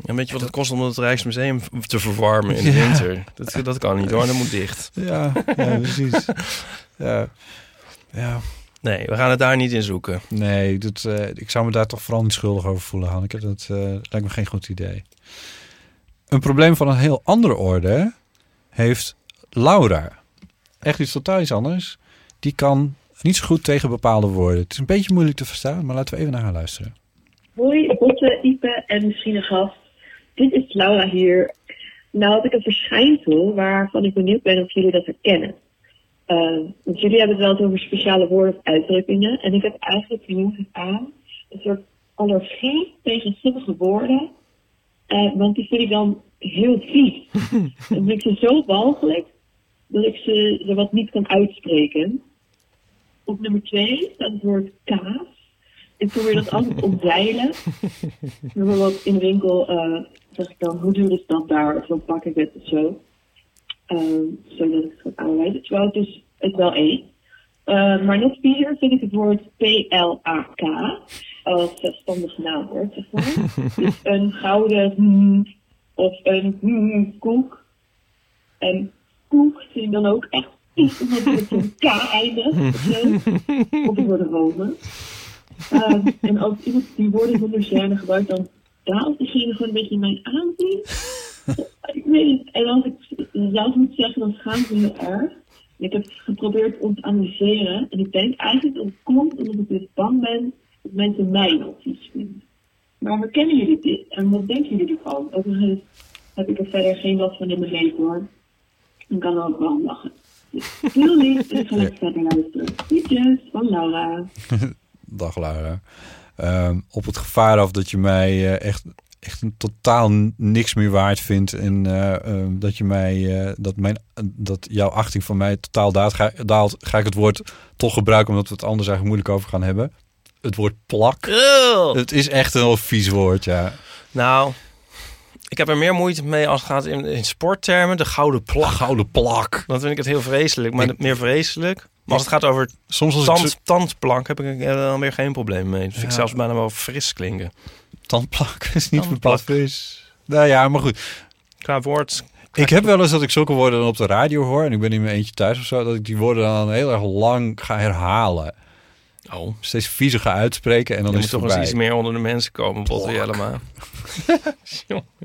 En weet je wat het kost om het Rijksmuseum te verwarmen in [LAUGHS] de Ja. winter? Dat, dat kan niet hoor, dat moet dicht. ja, ja, precies. [LAUGHS] Ja, ja. Nee, we gaan het daar niet in zoeken. Nee, dat, eh, ik zou me daar toch vooral niet schuldig over voelen, Hanneke. Dat eh, lijkt me geen goed idee. Een probleem van een heel andere orde heeft Laura. Echt iets totaal iets anders. Die kan niet zo goed tegen bepaalde woorden. Het is een beetje moeilijk te verstaan, maar laten we even naar haar luisteren. Hoi, Botte, Ipe en misschien een gast. Dit is Laura hier. Nou had ik een verschijnsel waarvan ik benieuwd ben of jullie dat herkennen. Eh, want jullie hebben het wel over speciale woorden of uitdrukkingen. En ik heb eigenlijk benieuwd aan een soort allergie tegen sommige woorden. Eh, want die vind ik dan heel vies. [LAUGHS] dan vind ik ze zo walgelijk dat ik ze, ze wat niet kan uitspreken. Op nummer twee staat het woord kaas. Ik probeer dat altijd omzeilen. [LAUGHS] Bijvoorbeeld in de winkel eh, zeg ik dan, hoe duur is dat daar? Of dan pak ik het of zo. Ehm, zodat ik het kan aanwijzen. Terwijl het dus het wel eet. Eh, maar nog viezer vind ik het woord P-L-A-K als zelfstandig naamwoord, zeg maar. [LAUGHS] dus een gouden hmm, of een hmm, koek. En koek vind ik dan ook echt vies, omdat het zo'n K eindigt. [LAUGHS] Of het worden en als iemand die woorden zonder gêne gebruikt, dan daalt diegene gewoon een beetje in mijn aanzien. ik weet niet. En als ik zelf moet zeggen, dan schaamt me heel erg. Ik heb geprobeerd om te analyseren. En ik denk eigenlijk dat het komt omdat ik dus bang ben mensen mij vies vinden. Maar herkennen jullie dit? En wat denken jullie ervan? Overigens heb ik er verder geen last van in mijn leven hoor. Ik kan er ook wel om lachen. Dus [LAUGHS] heel lief en ga lekker verder luisteren. Groetjes van Laura. [LAUGHS] Dag Laura. Ehm, op het gevaar af dat je mij eh, echt, echt een totaal niks meer waard vindt. En eh, ehm, dat je mij eh, dat, mijn, dat jouw achting van mij totaal daalt ga, daalt, ga ik het woord toch gebruiken omdat we het anders eigenlijk moeilijk over gaan hebben. Het woord plak. Het is echt een vies woord, ja. Nou, ik heb er meer moeite mee als het gaat in, in sporttermen. De gouden plak. Gouden plak. Dan vind ik het heel vreselijk, maar Ik- meer vreselijk. Maar als het gaat over Soms als ik tand, zo- tandplank heb ik er dan weer geen probleem mee. Vind ik zelfs bijna wel fris klinken. tandplak is niet bepaald fris. Nou ja, maar goed. Qua woord. Ik heb wel eens dat ik zulke woorden dan op de radio hoor en ik ben in mijn eentje thuis of zo, dat ik die woorden dan heel erg lang ga herhalen. Oh, Steeds viezer ga uitspreken en dan je is het toch eens iets meer onder de mensen komen, Botte Jellema. [LAUGHS]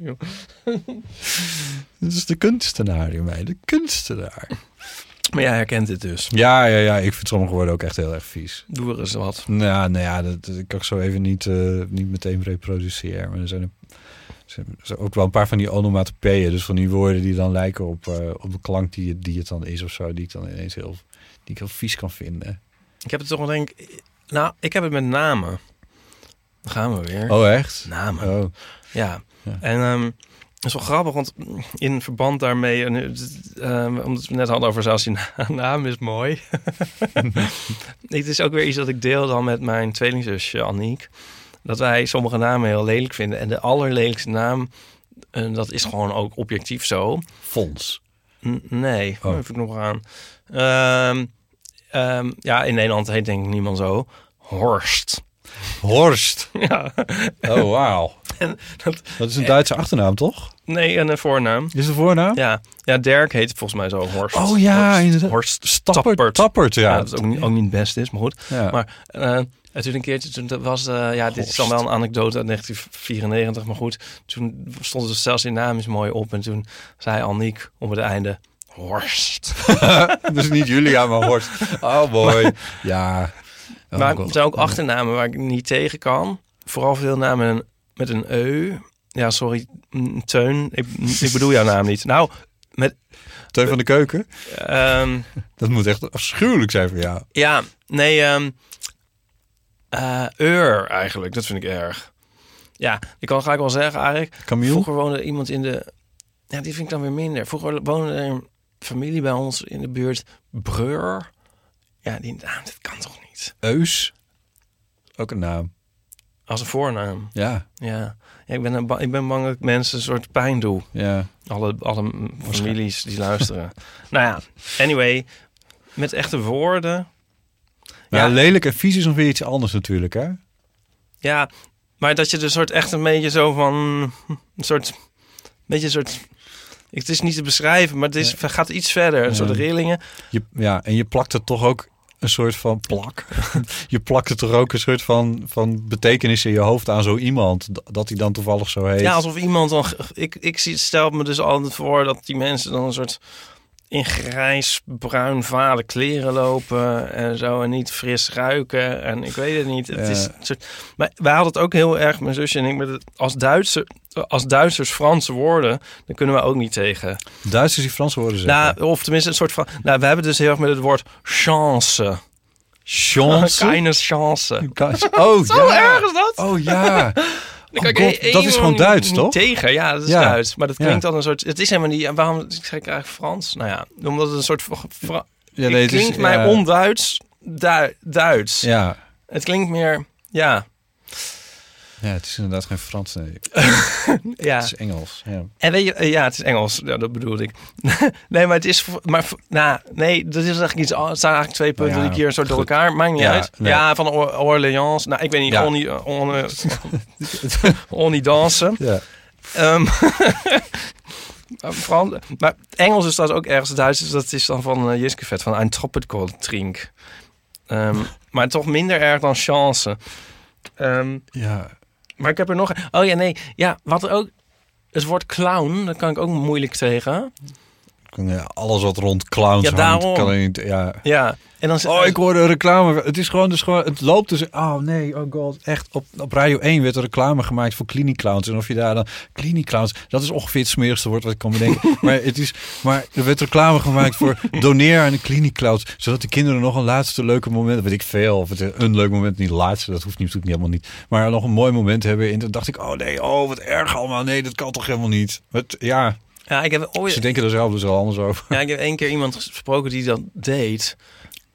Dit is de kunstenaar in mij, de kunstenaar. Maar jij herkent het dus. Ja, ja, ja, ik vind sommige woorden ook echt heel erg vies. Doe er eens wat. Nou, nou ja, dat, dat kan ik zo even niet, eh, niet meteen reproduceren. Maar er zijn, er er zijn ook wel een paar van die onomatopeeën. Dus van die woorden die dan lijken op, eh, op de klank die, die het dan is of zo. Die ik dan ineens heel, die ik heel vies kan vinden. Ik heb het toch wel denk Nou, ik heb het met namen. Dan gaan we weer. Oh, echt? Namen. Oh. Ja. Ja. En het is wel grappig, want in verband daarmee, en, ehm, omdat we het net hadden over zelfs [LAUGHS] naam is mooi. [LAUGHS] het is ook weer iets dat ik deel dan met mijn tweelingzusje Aniek. Dat wij sommige namen heel lelijk vinden. En de allerlelijkste naam, eh, dat is gewoon ook objectief zo. Fons. N- nee, Oh. even nog aan. Ehm, ehm, ja, in Nederland heet denk ik niemand zo. Horst. Horst. [LAUGHS] Ja. Oh, wauw. Dat, Dat is een Duitse achternaam, toch? nee, en een voornaam. Is het voornaam? Ja, ja Dirk heet volgens mij zo Horst. Oh ja, Horst, inderdaad. Horst Stappert. Tappert. Tappert, ja. Ja, dat is ook niet, ook niet het beste is, maar goed. Ja. Maar eh, en toen een keertje, toen dat was, eh, ja, dit is dan wel een anekdote uit 1994, maar goed. Toen stond er zelfs in naam is mooi op en toen zei Anniek op het einde, Horst. [LAUGHS] dus niet Julia, maar Horst. Oh, mooi. Ja. Oh, maar er zijn ook achternamen waar ik niet tegen kan. Vooral veel namen met een, eu. Ja, sorry, Teun. Ik, ik bedoel jouw naam niet. Nou, met... Teun van de Keuken? ehm, Dat moet echt afschuwelijk zijn voor jou. ja, nee, ehm eh, Eur eigenlijk. Dat vind ik erg. Ja, ik kan gelijk wel zeggen eigenlijk. Camille? Vroeger woonde iemand in de... Ja, die vind ik dan weer minder. Vroeger woonde er familie bij ons in de buurt. Breur. Ja, die naam, dat kan toch niet? Eus? Ook een naam. Als een voornaam. Ja. Ja, ja ik, ben een ik ben bang dat ik mensen een soort pijn doe. Ja. Alle, alle families die luisteren. [LAUGHS] nou ja, anyway, met echte woorden. Maar Ja. lelijk en vies is nog weer iets anders natuurlijk, hè? Ja, maar dat je er soort echt een beetje zo van... Een soort... Beetje een soort... Het is niet te beschrijven, maar het is, gaat iets verder. Een soort Ja. rillingen. Je, ja, en je plakt er toch ook een soort van plak. [LAUGHS] je plakt er toch ook een soort van, van betekenis in je hoofd aan zo iemand. Dat hij dan toevallig zo heet. Ja, alsof iemand dan... Ik, ik stel me dus altijd voor dat die mensen dan een soort in grijs, bruin, vale kleren lopen en zo. En niet fris ruiken. En ik weet het niet. Het Ja. is een soort, maar wij hadden het ook heel erg, mijn zusje en ik, met het, als, Duitse, als Duitsers Franse woorden, dan kunnen we ook niet tegen. Duitsers die Franse woorden zeggen. Nou, of tenminste een soort van... Nou, we hebben dus heel erg met het woord chance. Chance? Keine chance. Oh, Zo ja. erg is dat? Oh ja. [LAUGHS] Oh, God, dat is gewoon Duits, niet toch? Tegen, ja, dat is Ja. Duits. Maar dat klinkt Ja. dan een soort... Het is helemaal niet... Waarom ik zeg ik eigenlijk Frans? Nou ja, omdat het een soort... van- Fra, Ja, nee, het is- klinkt mij onduits Du- Duits. Ja. Het klinkt meer... Ja. Ja, het is inderdaad geen Frans. Nee. [LAUGHS] ja. Het is Engels. Ja. En weet je, eh, ja, het is Engels. Ja, dat bedoelde ik. [LAUGHS] nee, maar het is, maar, nou, nee, dat is eigenlijk iets. Het zijn eigenlijk twee punten die ik hier een soort door elkaar. Maakt niet Ja, uit. nee. Ja, van Or- Orleans. Nou, ik weet niet. Onnie, on, dansen. Ja. Ehm, [LAUGHS] maar Frans, maar Engels is dat ook ergens. Duits is dat is dan van uh, Jiskevet van Ein Troppenkooltrink. Ehm maar toch minder erg dan chance. Ehm, Ja. Maar ik heb er nog... Oh ja, nee. Ja, wat ook... Het woord clown, daar kan ik ook moeilijk tegen. Alles wat rond clowns Ja, hangt, daarom. kan niet. Ja. Ja. En dan, Oh, ik hoorde een reclame. Het is gewoon, dus gewoon, het loopt dus. Oh nee, oh god, echt. Op, op Radio 1 werd er reclame gemaakt voor Clinic Clowns. En of je daar dan Clinic Clowns, dat is ongeveer het smerigste woord wat ik kan bedenken. [LAUGHS] maar het is, maar er werd reclame gemaakt voor doneer aan de Clinic Clowns, zodat de kinderen nog een laatste leuke moment, weet ik veel, of het een leuk moment, niet laatste, dat hoeft natuurlijk niet helemaal niet, maar nog een mooi moment hebben. En toen dacht ik, oh nee, oh wat erg allemaal, nee, dat kan toch helemaal niet. Het, ja. Ja, ik heb ooit... Ze denken er zelf dus al anders over. Ja, ik heb één keer iemand gesproken die dat deed.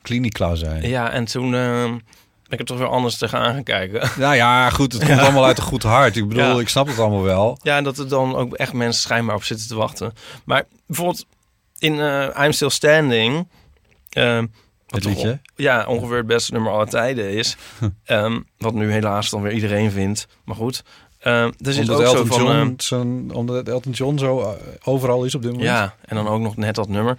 Clown zijn. Ja, en toen ben ik er toch weer anders tegenaan gaan kijken. [LAUGHS] Nou ja, goed, het komt Ja. allemaal uit een goed hart. Ik bedoel, Ja. ik snap het allemaal wel. Ja, en dat er dan ook echt mensen schijnbaar op zitten te wachten. Maar bijvoorbeeld in eh I'm Still Standing... ehm, wat liedje? ja, ongeveer het beste nummer aller tijden is. [LAUGHS] Ehm, wat nu helaas dan weer iedereen vindt. Maar goed. Er zit Omdat ook zo Elton, van... John, ehm, omdat Elton John zo eh, overal is op dit moment. Ja, en dan ook nog net dat nummer.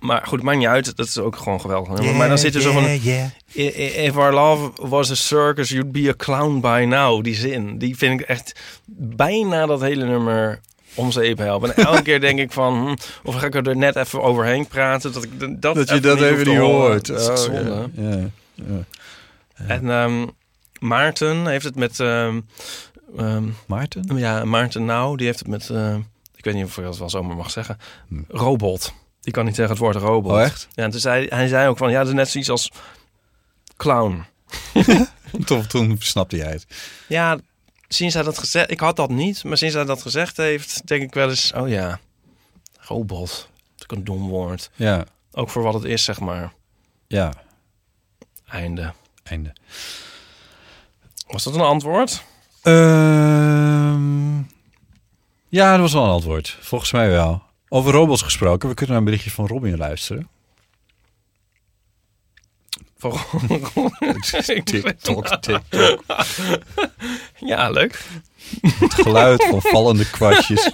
Maar goed, maakt niet uit. Dat is ook gewoon geweldig maar dan zit er zo van... yeah. "I- i- If our love was a circus, you'd be a clown by now. Die zin, die vind ik echt bijna dat hele nummer om zeep helpen. En elke keer denk ik van... hm, of ga ik er net even overheen praten, dat ik dat, Dat je dat hoef even niet hoort. Dat is Oh, ja. Ja, ja. En ehm, Maarten heeft het met... ehm, Maarten? Ja, Maarten Nou, die heeft het met... ehm, ik weet niet of ik dat wel zomaar mag zeggen. Robot. Die kan niet tegen het woord robot. Oh, echt? Ja, en toen zei, hij zei ook van... Ja, dat is net zoiets als clown. [LAUGHS] Toen, toen snapte jij het. Ja, sinds hij dat gezegd... Ik had dat niet, maar sinds hij dat gezegd heeft... denk ik wel eens, oh ja, robot. Dat is een dom woord. Ja, Ook voor wat het is, zeg maar. ja, Einde. einde. Was dat een antwoord? Ehm, ja, dat was wel een antwoord. Volgens mij wel. Over robots gesproken. We kunnen naar een berichtje van Robin luisteren. [LAUGHS] TikTok, TikTok. Ja, leuk. Het geluid van [LAUGHS] vallende kwartjes.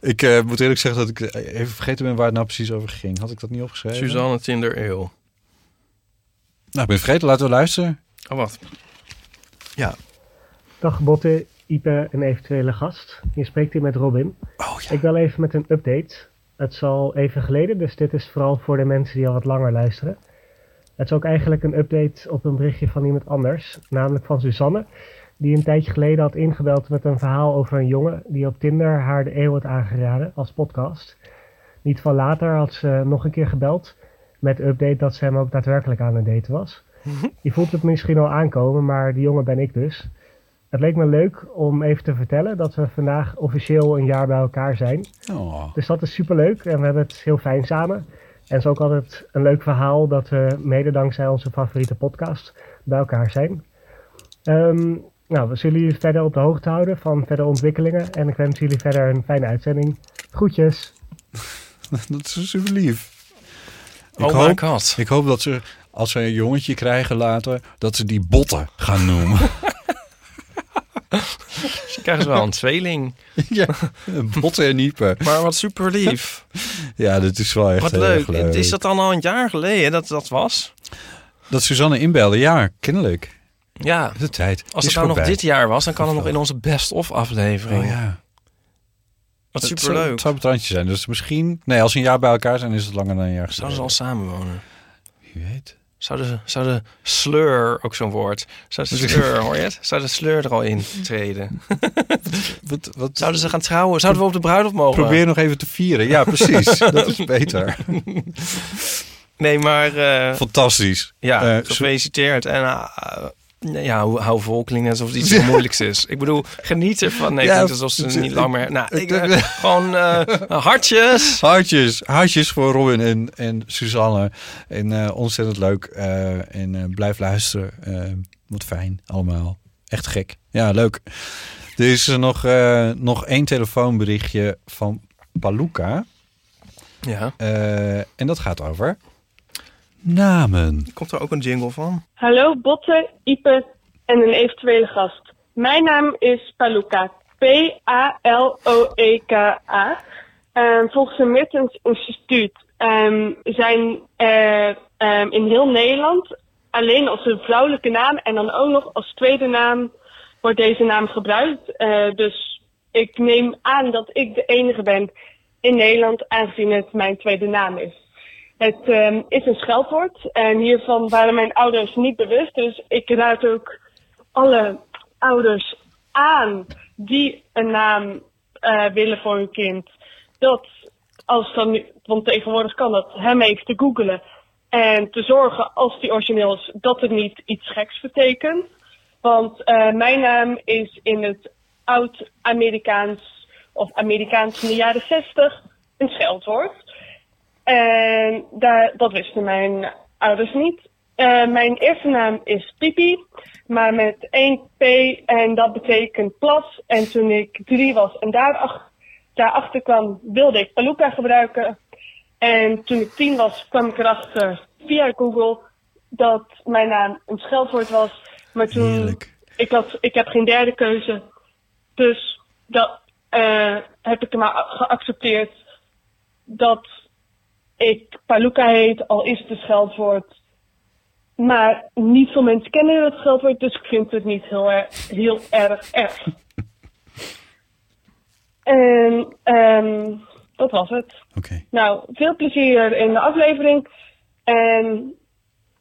Ik eh, moet eerlijk zeggen dat ik even vergeten ben waar het nou precies over ging. Had ik dat niet opgeschreven? Suzanne Tinder Eeuw. Nou, ik ben vergeten. Laten we luisteren. Oh, wat? Ja. Dag Botte, Ipe en eventuele gast. Je spreekt hier met Robin. Oh ja. Ik bel even met een update. Het is al even geleden, dus dit is vooral voor de mensen die al wat langer luisteren. Het is ook eigenlijk een update op een berichtje van iemand anders, namelijk van Suzanne, die een tijdje geleden had ingebeld met een verhaal over een jongen die op Tinder haar de eeuw had aangeraden als podcast. Niet van later had ze nog een keer gebeld met de update dat ze hem ook daadwerkelijk aan het daten was. [LAUGHS] Je voelt het misschien al aankomen, maar die jongen ben ik dus. Het leek me leuk om even te vertellen dat we vandaag officieel een jaar bij elkaar zijn. Oh. Dus dat is superleuk en we hebben het heel fijn samen. En het is ook altijd een leuk verhaal dat we mede dankzij onze favoriete podcast bij elkaar zijn. Ehm, nou, we zullen jullie verder op de hoogte houden van verdere ontwikkelingen. En ik wens jullie verder een fijne uitzending. Groetjes. [LAUGHS] Dat is super lief. Oh my hoop. Ik hoop dat ze, als ze een jongetje krijgen later, dat ze die botten gaan noemen. [LAUGHS] [LAUGHS] Ze krijgen wel een tweeling. [LAUGHS] ja, botten en niepen. Maar wat super lief. Ja, dat is wel echt Wat heel leuk. leuk. Is dat dan al een jaar geleden dat dat was? Dat Suzanne inbelde, ja, kennelijk. Ja. De tijd. Als het nou nog dit jaar was, dan kan het nog in onze best-of aflevering. Oh ja. Wat Het super zou- leuk. Het zou op het randje zijn. Dus misschien... Nee, als ze een jaar bij elkaar zijn, is het langer dan een jaar Zouden ze al samenwonen? Wie weet. Zouden ze, zou de sleur, ook zo'n woord. Zou de sleur, hoor je het? Zou de sleur er al in [LAUGHS] treden? [LAUGHS] Wat, wat, Zouden ze gaan trouwen? Zouden we op de bruiloft mogen? Probeer nog even te vieren. Ja, precies. [LAUGHS] dat is beter. Nee, maar... eh, Fantastisch. Ja, Eh, gefeliciteerd. En eh, ja, hou, hou vol klinkt net alsof het iets [LAUGHS] heel moeilijks is. Ik bedoel, geniet ervan. Nee, Ja, alsof ze niet lang meer... Nou, ik, eh, gewoon eh, [LAUGHS] hartjes. Hartjes, hartjes voor Robin en, en Suzanne. En eh, ontzettend leuk. en blijf luisteren. Wat fijn, allemaal. Echt gek. Ja, leuk. Er is er nog, nog één telefoonberichtje van Paluca. Ja. En dat gaat over namen. Komt er ook een jingle van? Hallo Botte, Ipe en een eventuele gast. Mijn naam is Paluca. P-A-L-O-E-K-A. Ehm, volgens een Mertens Instituut ehm, zijn er ehm, in heel Nederland alleen als een vrouwelijke naam en dan ook nog als tweede naam wordt deze naam gebruikt. Eh, dus ik neem aan dat ik de enige ben in Nederland aangezien het mijn tweede naam is. Het ehm, is een scheldwoord en hiervan waren mijn ouders niet bewust. Dus ik raad ook alle ouders aan die een naam eh, willen voor hun kind. Dat als dan, want tegenwoordig kan dat, hem even te googelen. En te zorgen als die origineel is dat het niet iets geks betekent. Want eh, mijn naam is in het oud-Amerikaans of Amerikaans van de jaren 60 een scheldwoord. En daar, dat wisten mijn ouders niet. Eh, mijn eerste naam is Pipi, maar met één P en dat betekent plas. En toen ik drie was en daarachter, daarachter kwam, wilde ik Paluca gebruiken. En toen ik tien was, kwam ik erachter via Google dat mijn naam een scheldwoord was. Maar toen, ik, had, ik heb geen derde keuze. Dus dat eh, heb ik maar geaccepteerd dat ik Paluca heet, al is het een scheldwoord. Maar niet veel mensen kennen het scheldwoord, dus ik vind het niet heel, erg heel erg erg. [LAUGHS] En ehm dat was het. Nou, veel plezier in de aflevering. En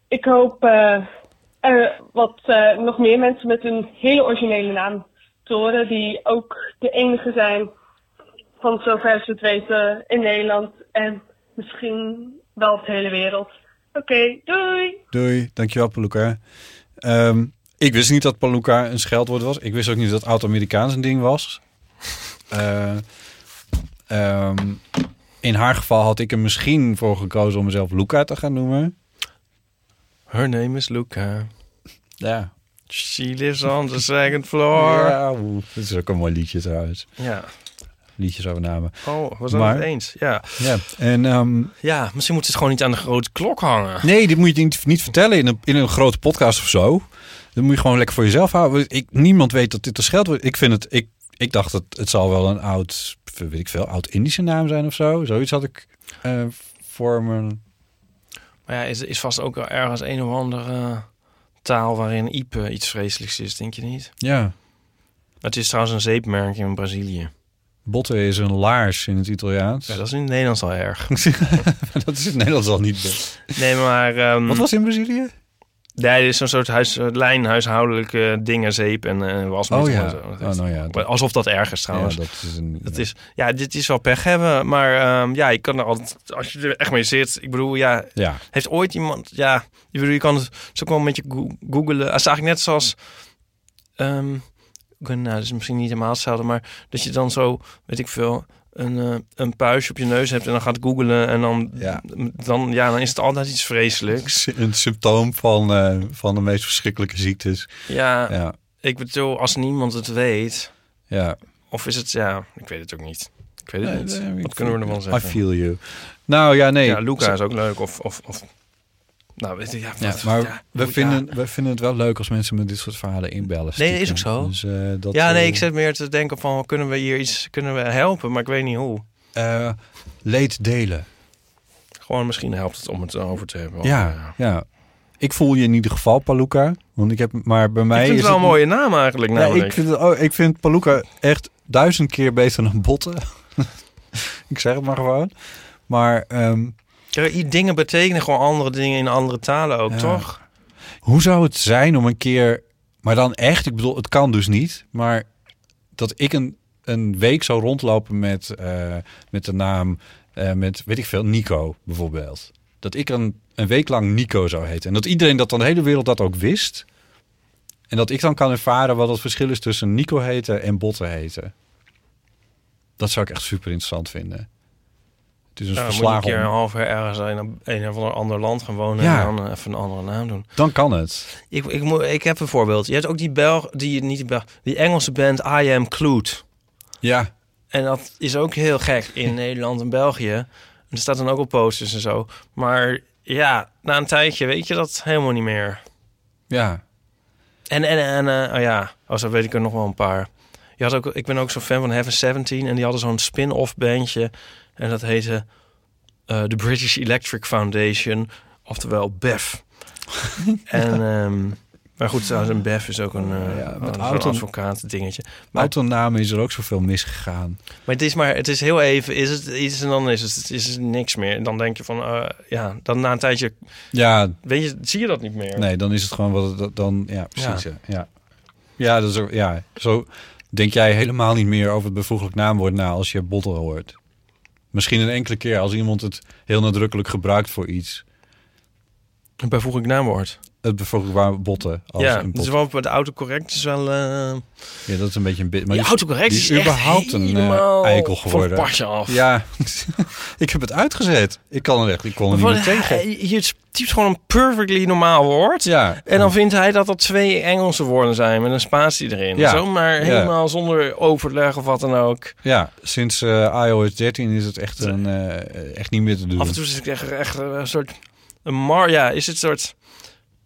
ik hoop er wat eh, nog meer mensen met een hele originele naam te horen, die ook de enige zijn van zover ze het weten in Nederland en misschien wel op de hele wereld. Oké, doei! Doei, dankjewel Paluca. Ehm, ik wist niet dat Palooka een scheldwoord was. Ik wist ook niet dat oud-Amerikaans een ding was. [LAUGHS] Eh, ehm, in haar geval had ik er misschien voor gekozen om mezelf Luca te gaan noemen. Her name is Luca. Ja. She lives on the second floor. Ja, oeh, dat is ook een mooi liedje trouwens. Ja. Liedjes over namen. Oh, was dat Maar- het eens? Ja. Ja, en ehm, Ja, misschien moet het gewoon niet aan de grote klok hangen. nee, dit moet je niet, niet vertellen in een, in een grote podcast of zo. Dat moet je gewoon lekker voor jezelf houden. Ik, niemand weet dat dit een scheldwoord Ik vind het, ik, ik dacht dat het zal wel een oud, weet ik veel, oud-Indische naam zijn of zo. Zoiets had ik eh, voor me. Maar ja, is, is vast ook wel ergens een of andere taal waarin Ipe iets vreselijks is, denk je niet? Ja, Het is trouwens een zeepmerk in Brazilië. Botten is een laars in het Italiaans. Ja, dat is in het Nederlands al erg. [LAUGHS] dat is in het Nederlands al niet. best. Nee, maar... ehm, Wat was in Brazilië? Nee, dit is zo'n soort huis, eh, lijn, huishoudelijke dingen, zeep en eh wasmiddel Oh ja. zo. Dat Oh, nou ja, dat- Alsof dat erg is trouwens. Ja, dat is een. Dat is, ja, dit is wel pech hebben, maar ehm, ja, je kan er altijd, als je er echt mee zit, ik bedoel, ja, Ja. heeft ooit iemand, ja, ik bedoel, je kan het zo een beetje go- googelen. Het is eigenlijk net zoals, ehm, weet- nou, dat is misschien niet helemaal hetzelfde, maar dat je dan zo, weet ik veel, een, eh, een puistje op je neus hebt en dan gaat googelen en dan, Ja. dan, ja, dan is het altijd iets vreselijks. [LAUGHS] Een symptoom van, eh, van de meest verschrikkelijke ziektes. Ja, Ja, ik bedoel, als niemand het weet, ja. of is het, ja, ik weet het ook niet. Ik weet het Nee, niet. nee, Wat kunnen we ervan I zeggen? feel you. Nou ja, nee. Ja, Luca is ook leuk. Of, of, of nou, weet je, ja, maar ja, we, vinden, we vinden het wel leuk als mensen met dit soort verhalen inbellen. Nee, is ook zo. Dus, eh, dat, ja, nee, eh, ik zit meer te denken van, kunnen we hier iets, kunnen we helpen? Maar ik weet niet hoe. eh, leed delen. Gewoon misschien helpt het om het over te hebben. Ja, ja. Ik voel je in ieder geval Paluca. Want ik heb, maar bij mij ik vind is het wel een mooie naam eigenlijk. Ja, Namelijk. ik vind, ook- ik vind Paluca echt duizend keer beter dan botten. [LAUGHS] ik zeg het maar gewoon. Maar ehm, dingen betekenen gewoon andere dingen in andere talen ook, Ja. toch? hoe zou het zijn om een keer... Maar dan echt, ik bedoel, het kan dus niet. Maar dat ik een, een week zou rondlopen met, eh, met de naam... eh, met, weet ik veel, Nico bijvoorbeeld. Dat ik een, een week lang Nico zou heten. En dat iedereen dat dan de hele wereld dat ook wist. En dat ik dan kan ervaren wat het verschil is tussen Nico heten en Botten heten. Dat zou ik echt super interessant vinden. Het is een moet je verslagen een keer een half jaar ergens in een, of ander ander land gaan wonen Ja. en dan even een andere naam doen. Dan kan het. Ik, ik, moet, ik heb een voorbeeld. Je hebt ook die Belg, die, niet die Belg, die Engelse band I Am Clued. Ja, En dat is ook heel gek in [LAUGHS] Nederland en België. En er staat dan ook op posters en zo. Maar ja, na een tijdje weet je dat helemaal niet meer. ja. En, en, en eh, oh ja, oh, zo weet ik er nog wel een paar. Je had ook, ik ben ook zo'n fan van Heaven 17 en die hadden zo'n spin-off bandje. En dat heette eh de British Electric Foundation, oftewel BEF. [LAUGHS] en, ehm, maar goed, een BEF is ook een, eh Ja, met auto- advocaat dingetje. Maar Autonamen is er ook zoveel misgegaan. Maar het is maar, het is heel even, is het iets en dan is het, het is niks meer. En dan denk je van, eh, ja, dan na een tijdje, Ja, weet je, zie je dat niet meer. nee, dan is het gewoon wat het dan... Ja, precies. Ja, ja. ja, dat is ook, ja. Zo denk jij helemaal niet meer over het bevoeglijk naamwoord na als je botten hoort. Misschien een enkele keer als iemand het heel nadrukkelijk gebruikt voor iets. Een bijvoeglijk naamwoord. Het bevoeglijk botten. Als ja, dus wel de autocorrect is wel... eh Ja, dat is een beetje een bit. Maar die die- autocorrect die is echt überhaupt een helemaal eikel geworden. pasje af. Ja, [LAUGHS] ik heb het uitgezet. Ik kan er echt, ik kon er niet Maar meer tegen. Je typt gewoon een perfectly normaal woord. Ja, En dan vindt hij dat dat twee Engelse woorden zijn met een spatie erin. Ja. Zomaar Ja. helemaal zonder overleg of wat dan ook. ja sinds eh, iOS 13 is het echt, een, echt niet meer te doen. Af en toe zit ik echt, echt een soort... Een mar, ja, is het soort...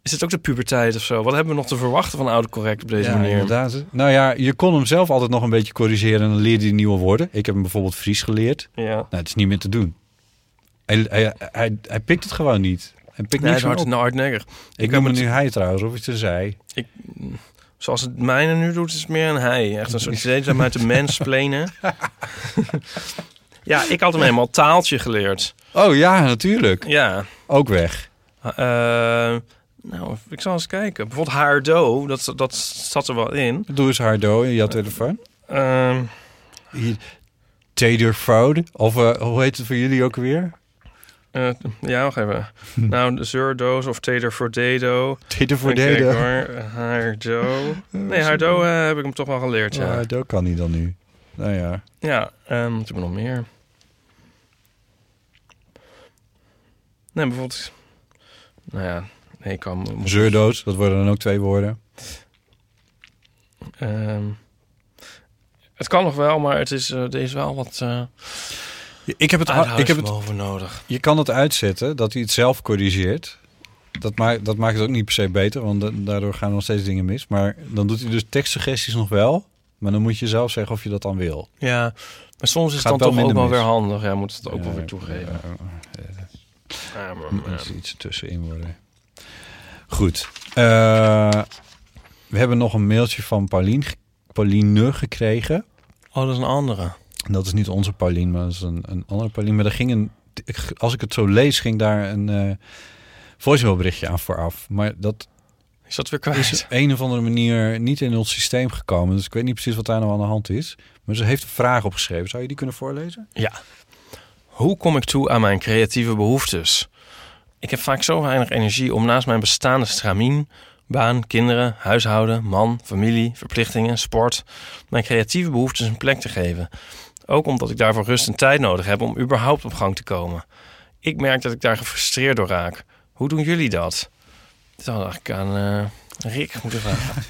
Is het ook de puberteit of zo? Wat hebben we nog te verwachten van autocorrect op deze ja, manier? inderdaad. Nou ja, je kon hem zelf altijd nog een beetje corrigeren en dan leerde hij nieuwe woorden. Ik heb hem bijvoorbeeld Fries geleerd. Ja. Nou, het is niet meer te doen. Hij, hij, hij, hij pikt het gewoon niet. Hij pikt Nee, niks hard, op. hardnekker. Ik heb noem het nu hij trouwens, of iets er zei. Ik, zoals het mijne nu doet, is het meer een hij. Echt een soort steeds uit de mens plenen. [LAUGHS] ja, ik had hem helemaal taaltje geleerd. Oh ja, natuurlijk. Ja. Ook weg. Eh, nou, ik zal eens kijken. Bijvoorbeeld haardo, dat, dat zat er wel in. Doe eens hardo in jouw telefoon. Eh, ja, wacht even. nou, de zeurdoos of Tater Even Dado. kijken hoor. Haardo. Nee, Haardo eh, heb ik hem toch wel geleerd, ja. Ja, dat kan niet dan nu. Nou ja. Ja, ehm wat we nog meer? Nee, bijvoorbeeld... Nou ja, nee, ik kan... moet- Zeurdoos, dat worden dan ook twee woorden. Ehm, het kan nog wel, maar het is, eh, er is wel wat uh, Ik heb het, ik heb het over nodig. Je kan het uitzetten, dat hij het zelf corrigeert. Dat, maakt dat maakt het ook niet per se beter, want da- daardoor gaan er nog steeds dingen mis. Maar dan doet hij dus tekstsuggesties nog wel. Maar dan moet je zelf zeggen of je dat dan wil. Ja, maar soms is het dan toch ook wel weer handig. Ja, moet het ook wel weer toegeven. Ja, maar, Moet ja. er iets tussenin worden. Goed. Eh, we hebben nog een mailtje van Paulien, Pauline gekregen. Oh, dat is een andere. Dat is niet onze Paulien, maar dat is een, een andere Paulien. Maar er ging een, als ik het zo lees, ging daar een voicemailberichtje aan vooraf. Maar dat Is dat weer kwijt? is op een of andere manier niet in ons systeem gekomen. Dus ik weet niet precies wat daar nou aan de hand is. Maar ze heeft een vraag opgeschreven. Zou je die kunnen voorlezen? Ja. Hoe kom ik toe aan mijn creatieve behoeftes? Ik heb vaak zo weinig energie om naast mijn bestaande stramien, baan, kinderen, huishouden, man, familie, verplichtingen, sport, mijn creatieve behoeftes een plek te geven. Ook omdat ik daarvoor rust en tijd nodig heb om überhaupt op gang te komen. Ik merk dat ik daar gefrustreerd door raak. Hoe doen jullie dat? Dat had ik aan eh, Rick moeten vragen.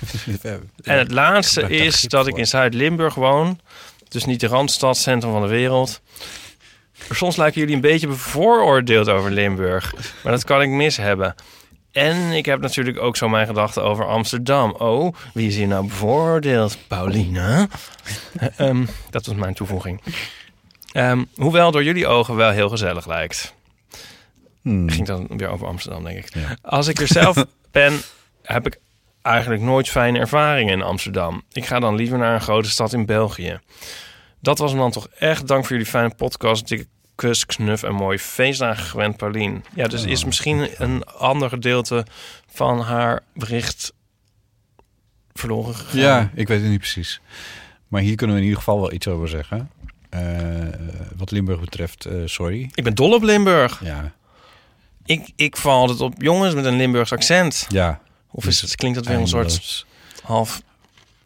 [LAUGHS] En het laatste is dat ik in Zuid-Limburg woon. Dus niet de randstad, centrum van de wereld. Soms lijken jullie een beetje bevooroordeeld over Limburg. Maar dat kan ik mis hebben. En ik heb natuurlijk ook zo mijn gedachten over Amsterdam. Oh, wie is hier nou bevooroordeeld? Pauline? Eh, [LAUGHS] ehm, dat was mijn toevoeging. Ehm, hoewel door jullie ogen wel heel gezellig lijkt. Hmm. Ging dan weer over Amsterdam, denk ik. Ja. Als ik er zelf [LAUGHS] ben, heb ik eigenlijk nooit fijne ervaringen in Amsterdam. Ik ga dan liever naar een grote stad in België. Dat was me dan toch echt. Dank voor jullie fijne podcast. Dikke kus, knuf en mooie feestdagen gewend, Paulien. Ja, dus is misschien een ander gedeelte van haar bericht verloren gegaan. Ja, ik weet het niet precies. Maar hier kunnen we in ieder geval wel iets over zeggen. Eh, wat Limburg betreft, eh, sorry. Ik ben dol op Limburg. Ja, Ik, ik val altijd op jongens met een Limburgs accent. ja. Of is het, klinkt dat weer een soort half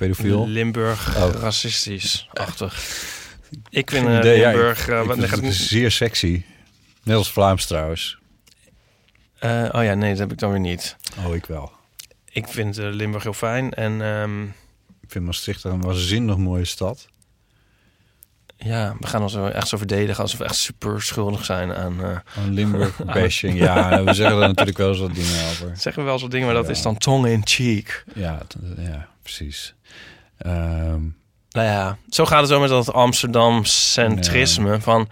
Pedofiel. Limburg Oh. racistisch-achtig. [LAUGHS] Ik vind eh, idee, ja, ik- Limburg... eh, ik vind het zeer sexy. Net als Vlaams trouwens. Eh, oh ja, nee, dat heb ik dan weer niet. Oh, ik wel. Ik vind Limburg heel fijn. En ehm, Ik vind Maastricht een waanzinnig mooie stad. Ja, we gaan ons echt zo verdedigen alsof we echt super schuldig zijn aan... Een Limburg [LAUGHS] bashing. Ja, we zeggen er natuurlijk wel wat dingen over. zeggen we wel zo'n dingen, maar dat Ja. is dan tong in cheek. Ja, ja precies. Ehm, Nou ja, zo gaat het zo met dat Amsterdam-centrisme. Van,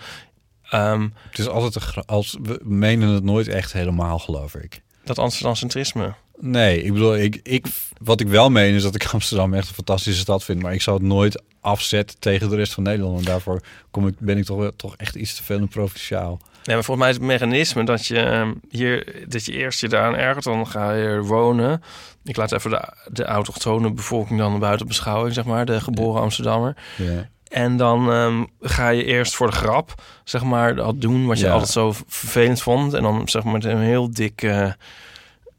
ehm, het is altijd een als we menen het nooit echt helemaal, geloof ik. dat Amsterdam-centrisme. Nee, ik bedoel, ik, ik, wat ik wel meen is dat ik Amsterdam echt een fantastische stad vind. Maar ik zou het nooit afzetten tegen de rest van Nederland. En daarvoor kom ik, ben ik toch, wel- toch echt iets te veel een provinciaal. Nee, maar volgens mij is het mechanisme dat je ehm, hier dat je eerst je daaraan ergert, dan ga je er wonen. Ik laat even de, de autochtone bevolking dan buiten beschouwing, zeg maar, de geboren Amsterdammer. Ja. En dan ehm, ga je eerst voor de grap, zeg maar, dat doen wat je Ja. altijd zo vervelend vond. En dan zeg maar met een heel dik eh,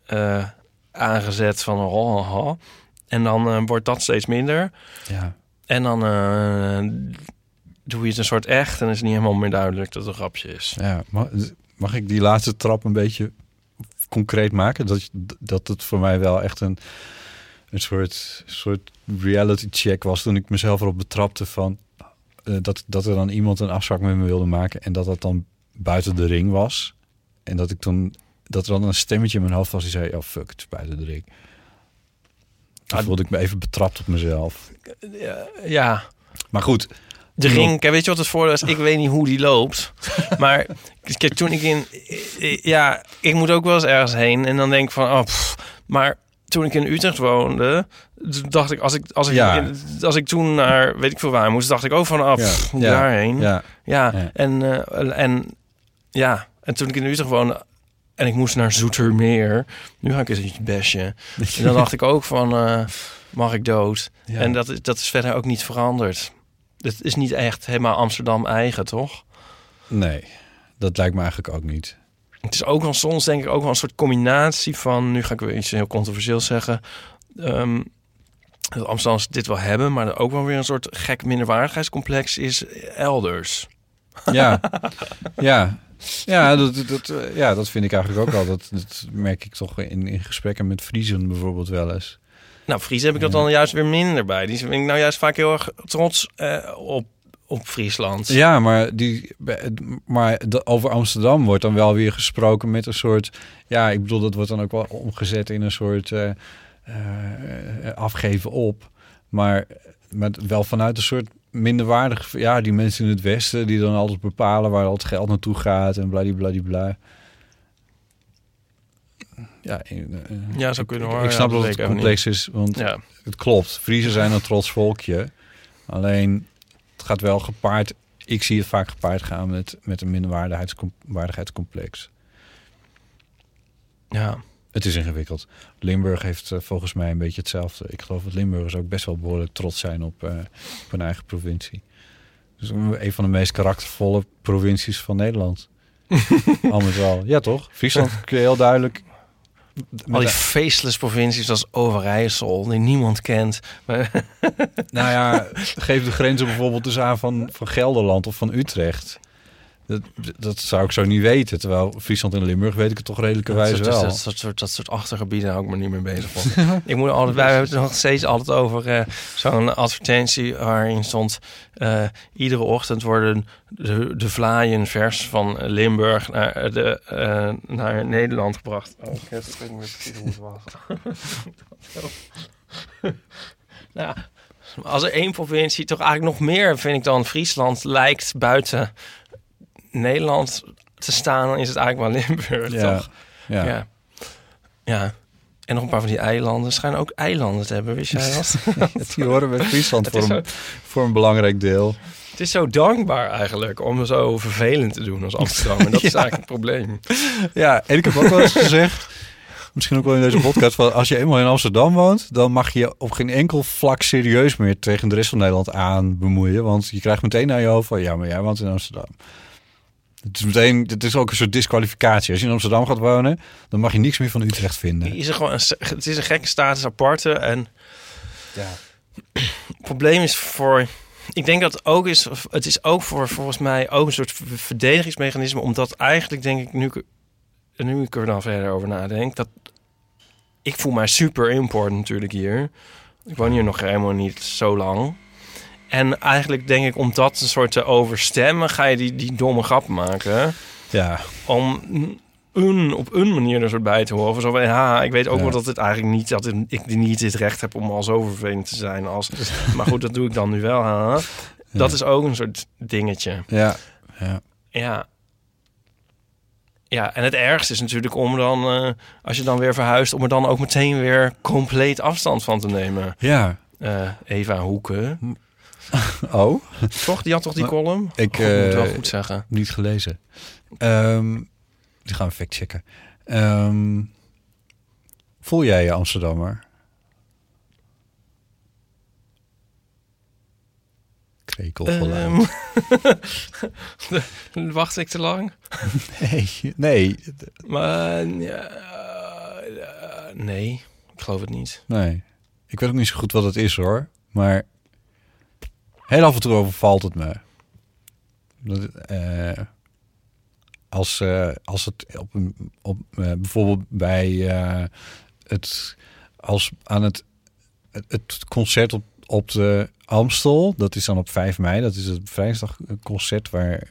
eh, aangezet van oh, oh, oh. En dan eh, wordt dat steeds minder. ja. En dan eh, doe je het een soort echt en is het niet helemaal meer duidelijk dat het een grapje is. Ja, mag, ik die laatste trap een beetje concreet maken? Dat, dat het voor mij wel echt een, een soort, soort reality check was toen ik mezelf erop betrapte van eh, dat, dat er dan iemand een afspraak met me wilde maken en dat dat dan buiten de ring was. En dat ik toen dat er dan een stemmetje in mijn hoofd was die zei: Oh fuck, het is buiten de ring. Toen Ah, voelde ik me even betrapt op mezelf. Ja, ja. Maar goed, De ring, weet je wat het voordeel is? Ik weet niet hoe die loopt. [LAUGHS] Maar kijk, toen ik in... Ja, ik moet ook wel eens ergens heen. En dan denk ik van, oh, pff. Maar toen ik in Utrecht woonde, dacht ik... Als ik, als ik, Ja. als ik toen naar, weet ik veel waar moest, dacht ik ook van, oh, Ja. pff, moet ik Ja. daarheen? Ja. Ja, Ja. En, eh, en ja, en toen ik in Utrecht woonde... En ik moest naar Zoetermeer. Nu ga ik eens een besje. [LAUGHS] En dan dacht ik ook van, eh, mag ik dood? Ja. En dat, is- dat is verder ook niet veranderd. Het is niet echt helemaal Amsterdam eigen, toch? nee, dat lijkt me eigenlijk ook niet. het is ook wel soms denk ik ook wel een soort combinatie van... Nu ga ik weer iets heel controversieels zeggen. ehm, dat Amsterdamers dit wel hebben, maar er ook wel weer een soort gek minderwaardigheidscomplex is elders. Ja, [LAUGHS] ja. Ja, dat, dat, eh, ja, dat vind ik eigenlijk ook wel. Dat, dat merk ik toch in, in gesprekken met Friesen bijvoorbeeld wel eens. Nou, Fries heb ik dat dan juist weer minder bij. Die vind ik nou juist vaak heel erg trots eh, op, op Friesland. Ja, maar, die, maar over Amsterdam wordt dan wel weer gesproken met een soort... Ja, ik bedoel, dat wordt dan ook wel omgezet in een soort eh, eh, afgeven op. Maar, maar wel vanuit een soort minderwaardig... Ja, die mensen in het Westen die dan altijd bepalen waar al het geld naartoe gaat en bladibladibla. Ja, eh, Ja, zou kunnen, ik- hoor. Ik, Ja, snap dat het complex is, want Ja. het klopt. Friesen zijn een trots volkje. Alleen, het gaat wel gepaard... Ik zie het vaak gepaard gaan met, met een minderwaardigheidscomplex. Ja. Het is ingewikkeld. Limburg heeft eh, volgens mij een beetje hetzelfde. Ik geloof dat Limburgers ook best wel behoorlijk trots zijn op, eh, op hun eigen provincie. Dus een van de meest karaktervolle provincies van Nederland. [LAUGHS] Al met al. Ja, toch? Friesland kun je heel duidelijk... Al die faceless provincies als Overijssel, die niemand kent. Maar Nou ja, [LAUGHS] geef de grenzen bijvoorbeeld dus aan van, van Gelderland of van Utrecht. Dat, dat zou ik zo niet weten. Terwijl Friesland en Limburg weet ik het toch redelijkerwijs dat, soort, wel. dat, soort, soort, dat soort achtergebieden hou ik me niet meer bezig van. [LAUGHS] ik moet altijd, wij hebben het nog steeds altijd over eh, zo'n advertentie waarin stond... eh, iedere ochtend worden de, de vlaaien vers van Limburg naar, de, eh, naar Nederland gebracht. Oh, ik heb het niet meer precies hoe het was. [LAUGHS] nou, als er één provincie toch eigenlijk nog meer, vind ik dan Friesland, lijkt buiten Nederland te staan, dan is het eigenlijk wel Limburg, Ja, toch? ja. ja. Ja. En nog een paar van die eilanden schijnen ook eilanden te hebben, wist jij dat? [LAUGHS] Die horen bij Friesland [LAUGHS] voor een, zo- voor een belangrijk deel. Het is zo dankbaar eigenlijk om zo vervelend te doen als Amsterdam. En dat [LAUGHS] is eigenlijk het probleem. Ja, en ik heb ook wel eens gezegd, misschien ook wel in deze podcast, van als je eenmaal in Amsterdam woont, dan mag je je op geen enkel vlak serieus meer tegen de rest van Nederland aan bemoeien. Want je krijgt meteen naar je hoofd van, ja, maar jij woont in Amsterdam. Het is meteen, het is ook een soort disqualificatie. Als je in Amsterdam gaat wonen, dan mag je niks meer van Utrecht vinden. Is er gewoon een, het is een gekke status aparte. En Ja. het probleem is voor... Ik denk dat het ook is... Het is ook voor volgens mij ook een soort verdedigingsmechanisme. Omdat eigenlijk denk ik nu... Nu ik er dan verder over nadenk... Dat ik voel mij super import natuurlijk hier. Ik woon hier nog helemaal niet zo lang. En eigenlijk denk ik om dat een soort te overstemmen... ga je die, die domme grap maken. Ja. Om een, op een manier er soort bij te horen. Zo van, ja, ik weet ook Ja. wel dat het eigenlijk niet... dat ik niet het recht heb om al zo vervelend te zijn als... [LAUGHS] maar goed, dat doe ik dan nu wel. Hè? Dat Ja. is ook een soort dingetje. Ja, ja. Ja. Ja, en het ergste is natuurlijk om dan, eh, als je dan weer verhuist, om er dan ook meteen weer compleet afstand van te nemen. Ja. Eh, Eva Hoeken. [LAUGHS] Oh? Toch? Die had toch die column? Ik Oh, moet het wel eh, goed zeggen. Niet gelezen. Ehm, die gaan we factchecken. Ehm voel jij je Amsterdammer? Ehm, [LAUGHS] Wacht ik te lang? nee, nee. Maar ja, eh, nee, ik geloof het niet. Nee. Ik weet ook niet zo goed wat het is hoor. Maar heel af en toe overvalt het me. Dat, eh, als, eh, als het op, op eh, bijvoorbeeld bij het als aan het, het, concert op, op de Amstel, dat is dan op 5 mei, dat is het Vrijdagsconcert waar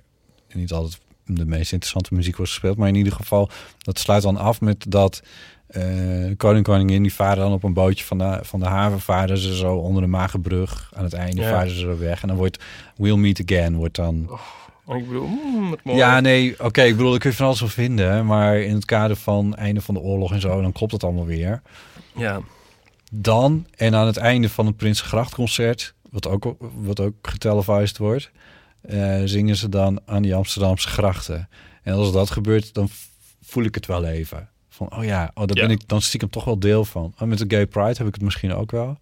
niet altijd de meest interessante muziek wordt gespeeld, maar in ieder geval dat sluit dan af met dat koning koningin die varen dan op een bootje van de, van de haven varen ze zo onder de Magenbrug aan het einde Ja. varen ze er weg en dan wordt We'll Meet Again wordt dan Oh, ik bedoel, mm, mooi. ja, nee, oké. ik bedoel, ik kun je van alles wel vinden. Maar in het kader van einde van de oorlog en zo, dan klopt het allemaal weer. Ja. Dan, en aan het einde van het Prinsengrachtconcert, wat ook, wat ook getelevised wordt, eh, zingen ze dan aan die Amsterdamse grachten. En als dat gebeurt, dan voel ik het wel even. Van, oh ja, oh, daar Ja. ben ik dan stiekem toch wel deel van. Oh, met de Gay Pride heb ik het misschien ook wel.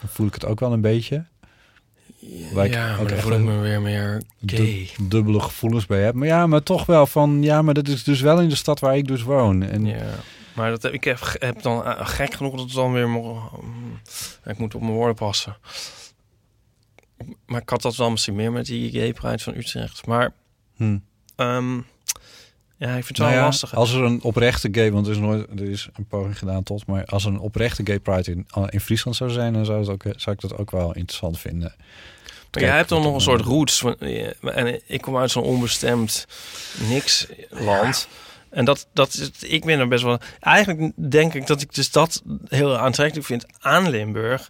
Dan voel ik het ook wel een beetje. Waar ik ja, ook maar dan voel ik me weer meer gay. du- dubbele gevoelens bij heb. Maar ja, maar toch wel van... Ja, maar dat is dus wel in de stad waar ik dus woon. En Ja, maar dat, heb- ik heb, heb dan eh, gek genoeg dat het dan weer... ik moet op mijn woorden passen. Maar ik had dat wel misschien meer met die gay pride van Utrecht. Maar Hm. ehm, ja, ik vind het wel Nou ja, lastig. Als er een oprechte gay, want er is nooit, er is een poging gedaan tot, maar als er een oprechte gay pride in, in Friesland zou zijn, dan zou, het ook, zou ik dat ook wel interessant vinden. Maar jij hebt dan nog een soort roots. van- En ik kom uit zo'n onbestemd niks land. En dat, dat is, ik ben er best wel... Eigenlijk denk ik dat ik dus dat heel aantrekkelijk vind aan Limburg.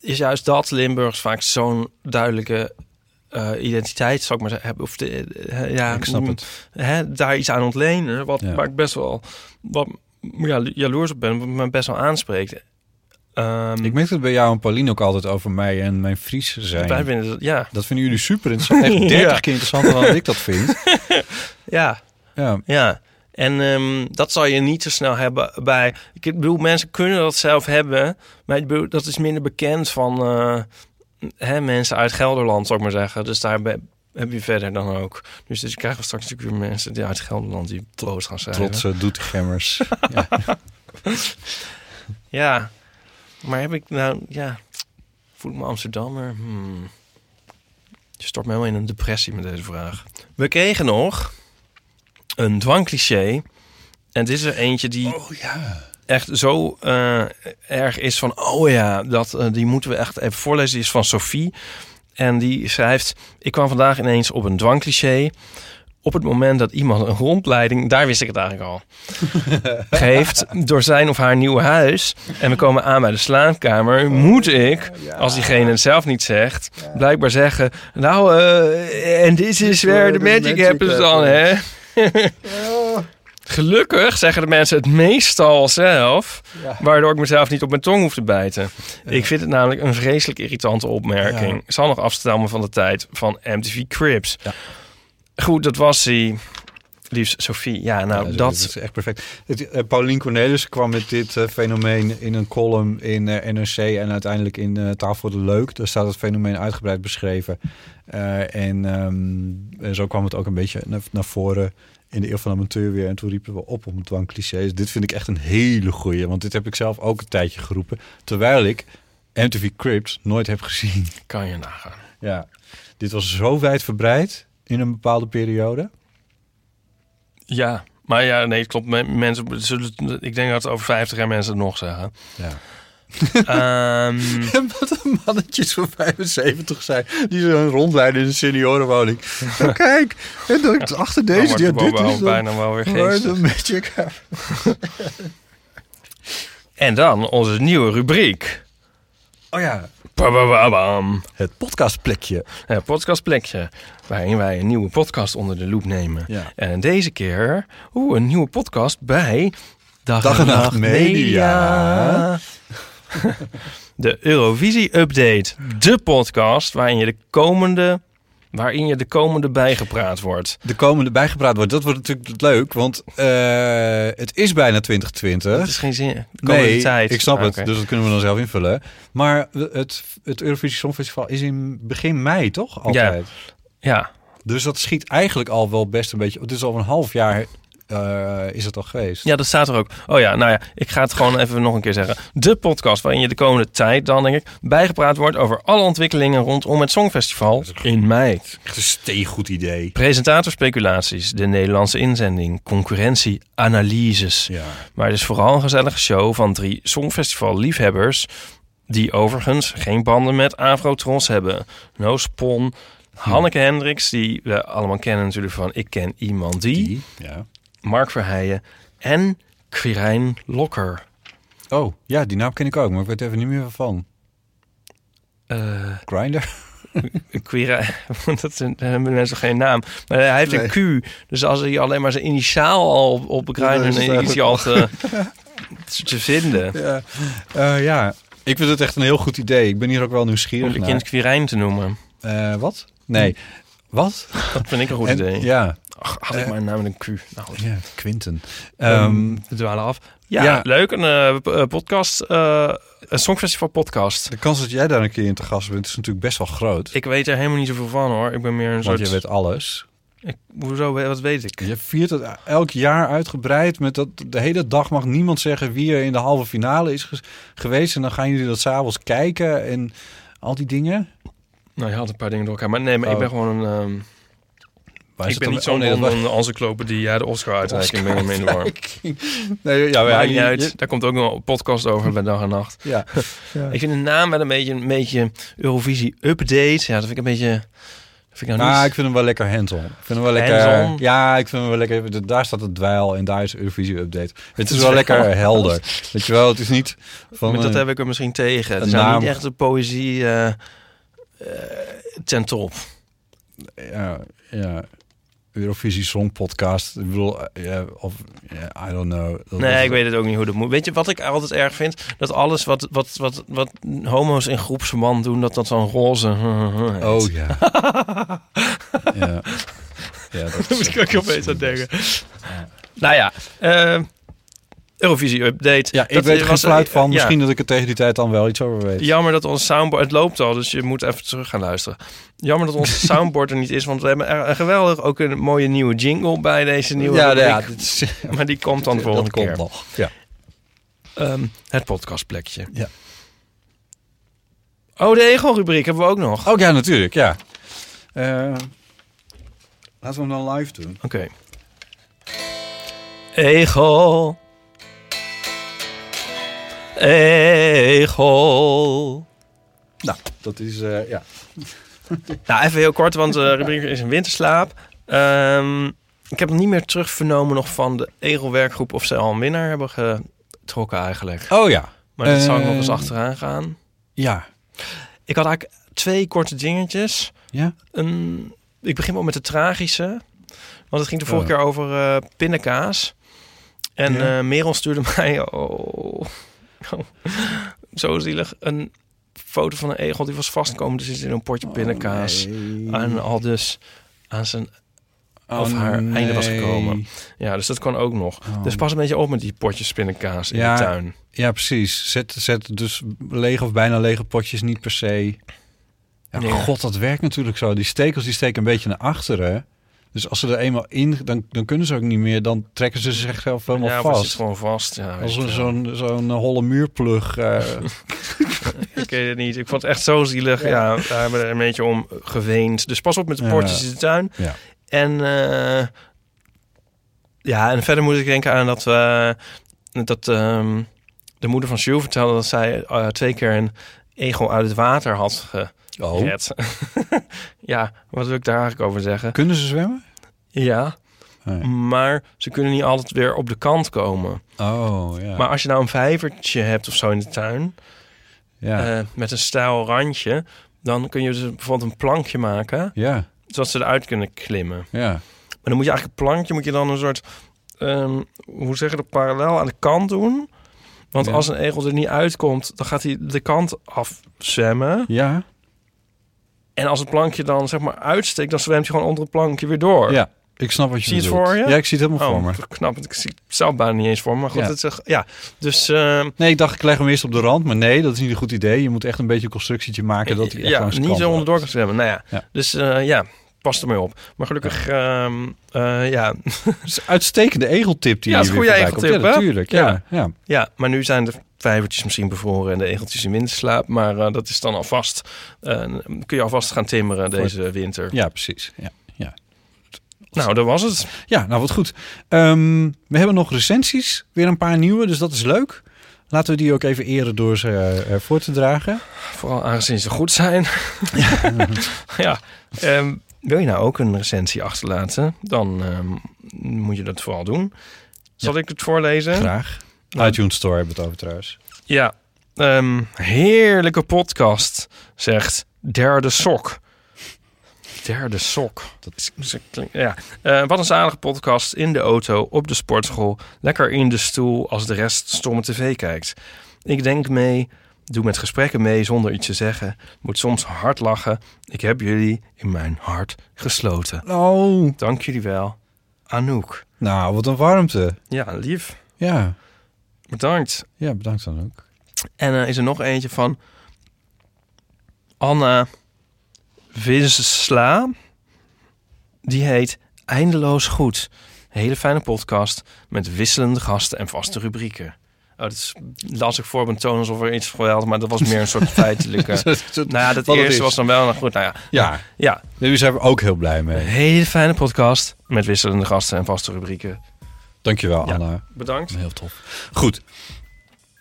Is juist dat Limburgs vaak zo'n duidelijke eh, identiteit, zou ik maar zeggen, hebben. Of de, eh, ja, Ik snap mm, het. Hè, daar iets aan ontlenen. Wat, Ja. Waar ik best wel wat, ja, jaloers op ben. Wat me best wel aanspreekt. Ehm, Ik merk het bij jou en Pauline ook altijd over mij en mijn Fries zijn. Wij vinden dat, ja. Dat vinden jullie super interessant. Echt [LAUGHS] 30 Ja. keer interessanter dan ik dat vind. [LAUGHS] Ja. Ja. Ja. En ehm, dat zal je niet zo snel hebben bij... Ik bedoel, mensen kunnen dat zelf hebben. Maar ik bedoel, dat is minder bekend van eh, hè, mensen uit Gelderland, zou ik maar zeggen. Dus daar heb je verder dan ook. Dus, dus je krijgt straks natuurlijk weer mensen die uit Gelderland die troost gaan schrijven. Trotse Doetinchemmers. [LAUGHS] ja. Ja. Maar heb ik nou... Ja, voel ik me Amsterdammer? Hmm. Je stort me helemaal in een depressie met deze vraag. We kregen nog een dwangcliché. En dit is er eentje die echt zo eh, erg is van... oh ja, dat, eh, die moeten we echt even voorlezen. Die is van Sophie. En die schrijft... Ik kwam vandaag ineens op een dwangcliché. Op het moment dat iemand een rondleiding... daar wist ik het eigenlijk al... [LAUGHS] geeft door zijn of haar nieuwe huis... en we komen aan bij de slaapkamer... moet ik, als diegene het zelf niet zegt... blijkbaar zeggen... nou, eh, en dit is where the magic happens dan, hè? [LAUGHS] [LAUGHS] Gelukkig zeggen de mensen het meestal zelf, Ja. waardoor ik mezelf niet op mijn tong hoef te bijten. Ik vind het namelijk een vreselijk irritante opmerking. Ja. Ik zal nog afstammen van de tijd van MTV Cribs. Goed, dat was hij. Liefst Sophie. Ja, nou, Ja, dat... is echt perfect. Het, eh, Paulien Cornelis kwam met dit eh, fenomeen in een column in eh, NRC en uiteindelijk in voor de Leuk. Daar staat het fenomeen uitgebreid beschreven. Eh, en, ehm, en zo kwam het ook een beetje naar, naar voren in de eeuw van de amateur weer. En toen riepen we op om dwangclichés. Dit vind ik echt een hele goeie, want dit heb ik zelf ook een tijdje geroepen. Terwijl ik MTV Cribs nooit heb gezien. Kan je nagaan. Ja, dit was zo wijdverbreid in een bepaalde periode. Ja, maar ja, nee, het klopt. Men- Mensen zullen, ik denk dat over 50 jaar mensen het nog zeggen. Ja. Ehm, [LAUGHS] Wat een mannetjes van 75 zijn. Die zo'n rondleiden in een seniorenwoning. Nou, kijk, en dan achter deze. Ja, de dit is dan- bijna wel weer geestig. magic [LAUGHS] en dan onze nieuwe rubriek. Oh ja. Babababam. Het podcastplekje. Het podcastplekje. Waarin wij een nieuwe podcast onder de loep nemen. Ja. En deze keer oeh, een nieuwe podcast bij Dag, Dag en Nacht Media. De Eurovisie Update. De podcast waarin je de komende, waarin je de komende bijgepraat wordt. De komende bijgepraat wordt. Dat wordt natuurlijk leuk, want eh, het is bijna 2020. Het is geen zin. Nee, tijd. ik snap Ah, het. Dus dat kunnen we dan zelf invullen. Maar het, het Eurovisie Songfestival is in begin mei, toch? Altijd. Ja. Dus dat schiet eigenlijk al wel best een beetje... Het is al een half jaar eh, is het al geweest. Ja, dat staat er ook. Oh ja, nou ja, ik ga het gewoon even nog een keer zeggen. De podcast waarin je de komende tijd dan, denk ik, bijgepraat wordt over alle ontwikkelingen rondom het Songfestival in mei. Echt een steengoed idee. Presentatorspeculaties, de Nederlandse inzending, concurrentie, analyses. Ja. Maar het is vooral een gezellige show van drie Songfestival-liefhebbers... die overigens geen banden met Afrotros hebben. No Spon, Hanneke Hendricks, die we allemaal kennen natuurlijk van Ik Ken Iemand Die. Ja. Mark Verheijen en Quirijn Lokker. Oh, ja, die naam ken ik ook, maar ik weet even niet meer van. Eh Grinder? [LAUGHS] Quirijn, [LAUGHS] dat zijn- daar hebben mensen geen naam. Maar hij heeft een Q, dus als hij alleen maar zijn initiaal al op, dan is het is hij al te, [LAUGHS] te vinden. Ja. Eh, ja, ik vind het echt een heel goed idee. Ik ben hier ook wel nieuwsgierig Om je kind Quirijn te noemen. Eh, wat? Nee. Wat? Dat vind ik een goed En- idee. Ja. Ach, had ik Eh, maar een naam een Q. Nou. Ja, Quinten. Ehm, we dwalen af. Ja, Ja. leuk. Een eh, eh, podcast, een songfestival podcast. De kans dat jij daar een keer in te gast bent is natuurlijk best wel groot. Ik weet er helemaal niet zoveel van hoor. Ik ben meer een Want soort... je weet alles. Ik, hoezo, wat weet ik? Je viert het elk jaar uitgebreid. Met dat, de hele dag mag niemand zeggen wie er in de halve finale is geweest. En dan gaan jullie dat s'avonds kijken en al die dingen. Nou, je had een paar dingen door elkaar. Maar nee, maar ik Oh. ben gewoon een... ehm, Waar is ik ben niet zo'n oh, encyclopedie. Ja, de Oscar-uitreiking ben ik mee in de war. Nee, ja, maar niet je- uit. Daar komt ook nog een podcast over bij dag en nacht. Ja. [LAUGHS] Ja. Ik vind de naam wel een beetje, een beetje Eurovisie Update. Ja, dat vind ik een beetje... Vind ik nou Nou, niet... ik vind hem wel lekker hands-on. Ik vind hem wel lekker. Ja, ik vind hem wel lekker. Daar staat het dweil en daar is Eurovisie update. Het is [LAUGHS] wel lekker helder. Weet je wel, het is niet van. Maar dat heb ik er misschien tegen. Het is nou naam- niet echt de poëzie ten top. ja, ja. Eurovisie Song Podcast. Ik bedoel, ja, of I don't know. Dat Nee, ik weet het ook niet hoe dat moet. Weet je wat ik altijd erg vind? Dat alles wat, wat, wat, wat homo's in groepsverband doen, dat dat zo'n roze... [LAUGHS] Oh ja. [LAUGHS] ja. Ja, dat Daar moet ik ook opeens aan denken. Nou ja, eh, Eurovisie Update. Ja, ik Dat weet er geen fluit van. ja. Misschien dat ik er tegen die tijd dan wel iets over weet. Jammer dat ons soundboard... Het loopt al, dus je moet even terug gaan luisteren. Jammer dat ons [LAUGHS] soundboard er niet is, want we hebben er geweldig... ook een mooie nieuwe jingle bij deze nieuwe Ja, rubriek. ja, is- [LAUGHS] Maar die komt dan [LAUGHS] de volgende dat komt keer. nog. Ja. Ehm, het podcastplekje. Ja. Oh, de ego-rubriek hebben we ook nog. Ook ja, natuurlijk. Ja. Eh, laten we hem dan live doen. Oké. Ego. Ego. Nou, dat is eh, ja. [LAUGHS] Nou, even heel kort, want de rubriek is een winterslaap. Ehm, ik heb niet meer terug vernomen nog van de Ego-werkgroep of ze al een winnaar hebben getrokken eigenlijk. Oh ja. Maar dat zal ik nog Eh, eens achteraan gaan. Ja. Ik had eigenlijk twee korte dingetjes. Ja. Een, ik begin wel met de tragische. Want het ging de vorige Oh. keer over eh pindakaas. En Ja. eh, Merel stuurde [LAUGHS] mij... Oh, zo zielig. Een foto van een egel die was vastkomen te zitten in een potje pindakaas. En al dus aan zijn of Oh, haar einde was gekomen. Ja, dus dat kan ook nog. Oh. Dus pas een beetje op met die potjes pindakaas in de tuin. Ja, precies. Zet, zet dus lege of bijna lege potjes niet per se. Ja, Nee. God, dat werkt natuurlijk zo. Die stekels die steken een beetje naar achteren. Dus als ze er eenmaal in, dan, dan kunnen ze ook niet meer. Dan trekken ze zichzelf helemaal ja, vast. zit gewoon vast. Ja, Als zo'n zo'n holle muurplug. eh. [LAUGHS] Ik weet het niet. Ik vond het echt zo zielig. Ja, daar hebben we er een beetje om geweend. Dus pas op met de Ja. potjes in de tuin. Ja. En eh, ja, en verder moet ik denken aan dat we dat ehm, de moeder van Jules vertelde dat zij eh, twee keer een egel uit het water had Oh. [LAUGHS] ja, wat wil ik daar eigenlijk over zeggen? Kunnen ze zwemmen? Ja. Nee. Maar ze kunnen niet altijd weer op de kant komen. Oh, ja. Maar als je nou een vijvertje hebt of zo in de tuin, Ja. eh, met een stijl randje, dan kun je dus bijvoorbeeld een plankje maken, ja. zodat ze eruit kunnen klimmen. Ja. Maar dan moet je eigenlijk een plankje, moet je dan een soort, ehm, hoe zeg je dat, parallel aan de kant doen. Want Ja. als een egel er niet uitkomt, dan gaat hij de kant afzwemmen. Ja. En als het plankje dan zeg maar uitsteekt, dan zwemt hij gewoon onder het plankje weer door. Ja. Ik snap wat je Zie je het voor je? Ja, ik zie het helemaal Oh, voor me. Knap, ik zie het zelf bijna niet eens voor me. Maar goed, Ja. het is, ja. Dus ehm, Nee, ik dacht ik leg hem eerst op de rand. Maar nee, dat is niet een goed idee. Je moet echt een beetje een constructietietje maken dat hij echt ja, niet zo onderdoor kan zwemmen. Nou ja, Ja. dus eh, ja, pas er mee op. Maar gelukkig, ehm, eh, ja. Uitstekende egeltip die ja, hier is een goede egeltip, Ja, natuurlijk. Ja, ja. Ja, maar nu zijn de vijvertjes misschien bevroren en de egeltjes in winterslaap. Maar eh, dat is dan alvast, eh, kun je alvast gaan timmeren deze winter. Ja, precies. Ja, ja. Nou, dat was het. ja nou wat goed. Ehm, we hebben nog recensies. Weer een paar nieuwe, dus dat is leuk. Laten we die ook even eren door ze eh, voor te dragen. Vooral aangezien ze goed zijn. [LAUGHS] ja, ehm, wil je nou ook een recensie achterlaten? Dan ehm, moet je dat vooral doen. Zal ik het voorlezen? Graag. ITunes Store hebben we het over trouwens. Ja, ehm, heerlijke podcast, zegt Derde Sok. Derde Sok. Dat is, ja. Eh, wat een zalige podcast in de auto, op de sportschool, lekker in de stoel als de rest stomme tv kijkt. Ik denk mee, doe met gesprekken mee zonder iets te zeggen, moet soms hard lachen. Ik heb jullie in mijn hart gesloten. Oh. Dank jullie wel. Anouk. Nou, wat een warmte. Ja, lief. Ja. Bedankt. Ja, bedankt dan ook. En eh, is er nog eentje van Anna Wisla. Die heet Eindeloos Goed. Een hele fijne podcast met wisselende gasten en vaste rubrieken. Oh, dat is, las ik voor een toon alsof er iets geweld, maar dat was meer een soort [LAUGHS] feitelijke. nou ja, dat eerste was dan wel nog goed. Nou ja, Ja, ja. daar zijn we ook heel blij mee. Een hele fijne podcast met wisselende gasten en vaste rubrieken. Dankjewel, Ja, Anna. bedankt. Heel tof. Goed.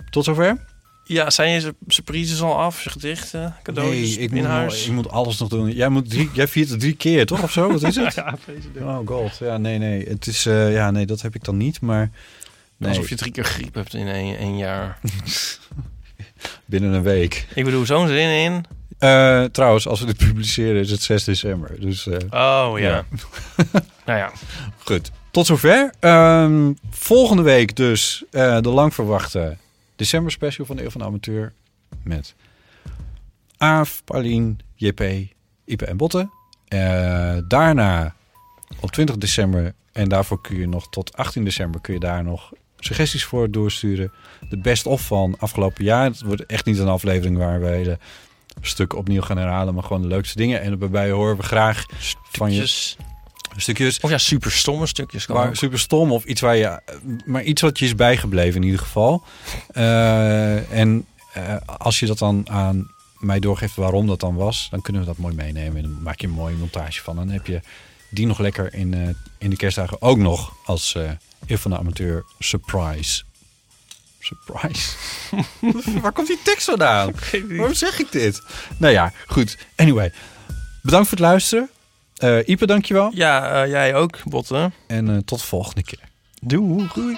Tot zover? Ja, zijn je surprises al af? Je gedichten, cadeautjes ik in moet, huis? nog- ik moet alles nog doen. Jij, moet drie, jij viert het drie keer, toch? Of zo? Wat is [LAUGHS] het? Ja. Oh god. Ja, nee, nee. Het is, eh, ja, nee, dat heb ik dan niet, maar... Nee, Alsof je drie keer griep hebt in één, één jaar. [LAUGHS] binnen een week. Ik bedoel, zo'n zin in. Eh, trouwens, als we dit publiceren is het 6 december. Dus, eh, Oh ja. nou ja. [LAUGHS] Goed. Tot zover. Ehm, volgende week dus eh, de lang verwachte december special van de Eeuw van de Amateur. Met Aaf, Paulien, JP, Ipe en Botte. Eh, daarna op 20 december en daarvoor kun je nog tot 18 december kun je daar nog suggesties voor doorsturen. De best-of van afgelopen jaar. Het wordt echt niet een aflevering waar we hele stukken opnieuw gaan herhalen, maar gewoon de leukste dingen. En daarbij horen we graag van je Stukjes. Of ja, super stomme stukjes. Kan Maar ook. super stom of iets waar je. Maar iets wat je is bijgebleven in ieder geval. Eh, en eh, als je dat dan aan mij doorgeeft waarom dat dan was, dan kunnen we dat mooi meenemen. En dan maak je een mooie montage van. En dan heb je die nog lekker in, eh, in de kerstdagen ook nog als Eeuw van de Amateur surprise. Surprise. [LAUGHS] waar komt die tekst vandaan? Waarom zeg ik dit? Nou ja, goed. Anyway, bedankt voor het luisteren. Eh Ipe, dankjewel. Ja, eh, jij ook, Botten. En eh, tot de volgende keer. Doei. Doei.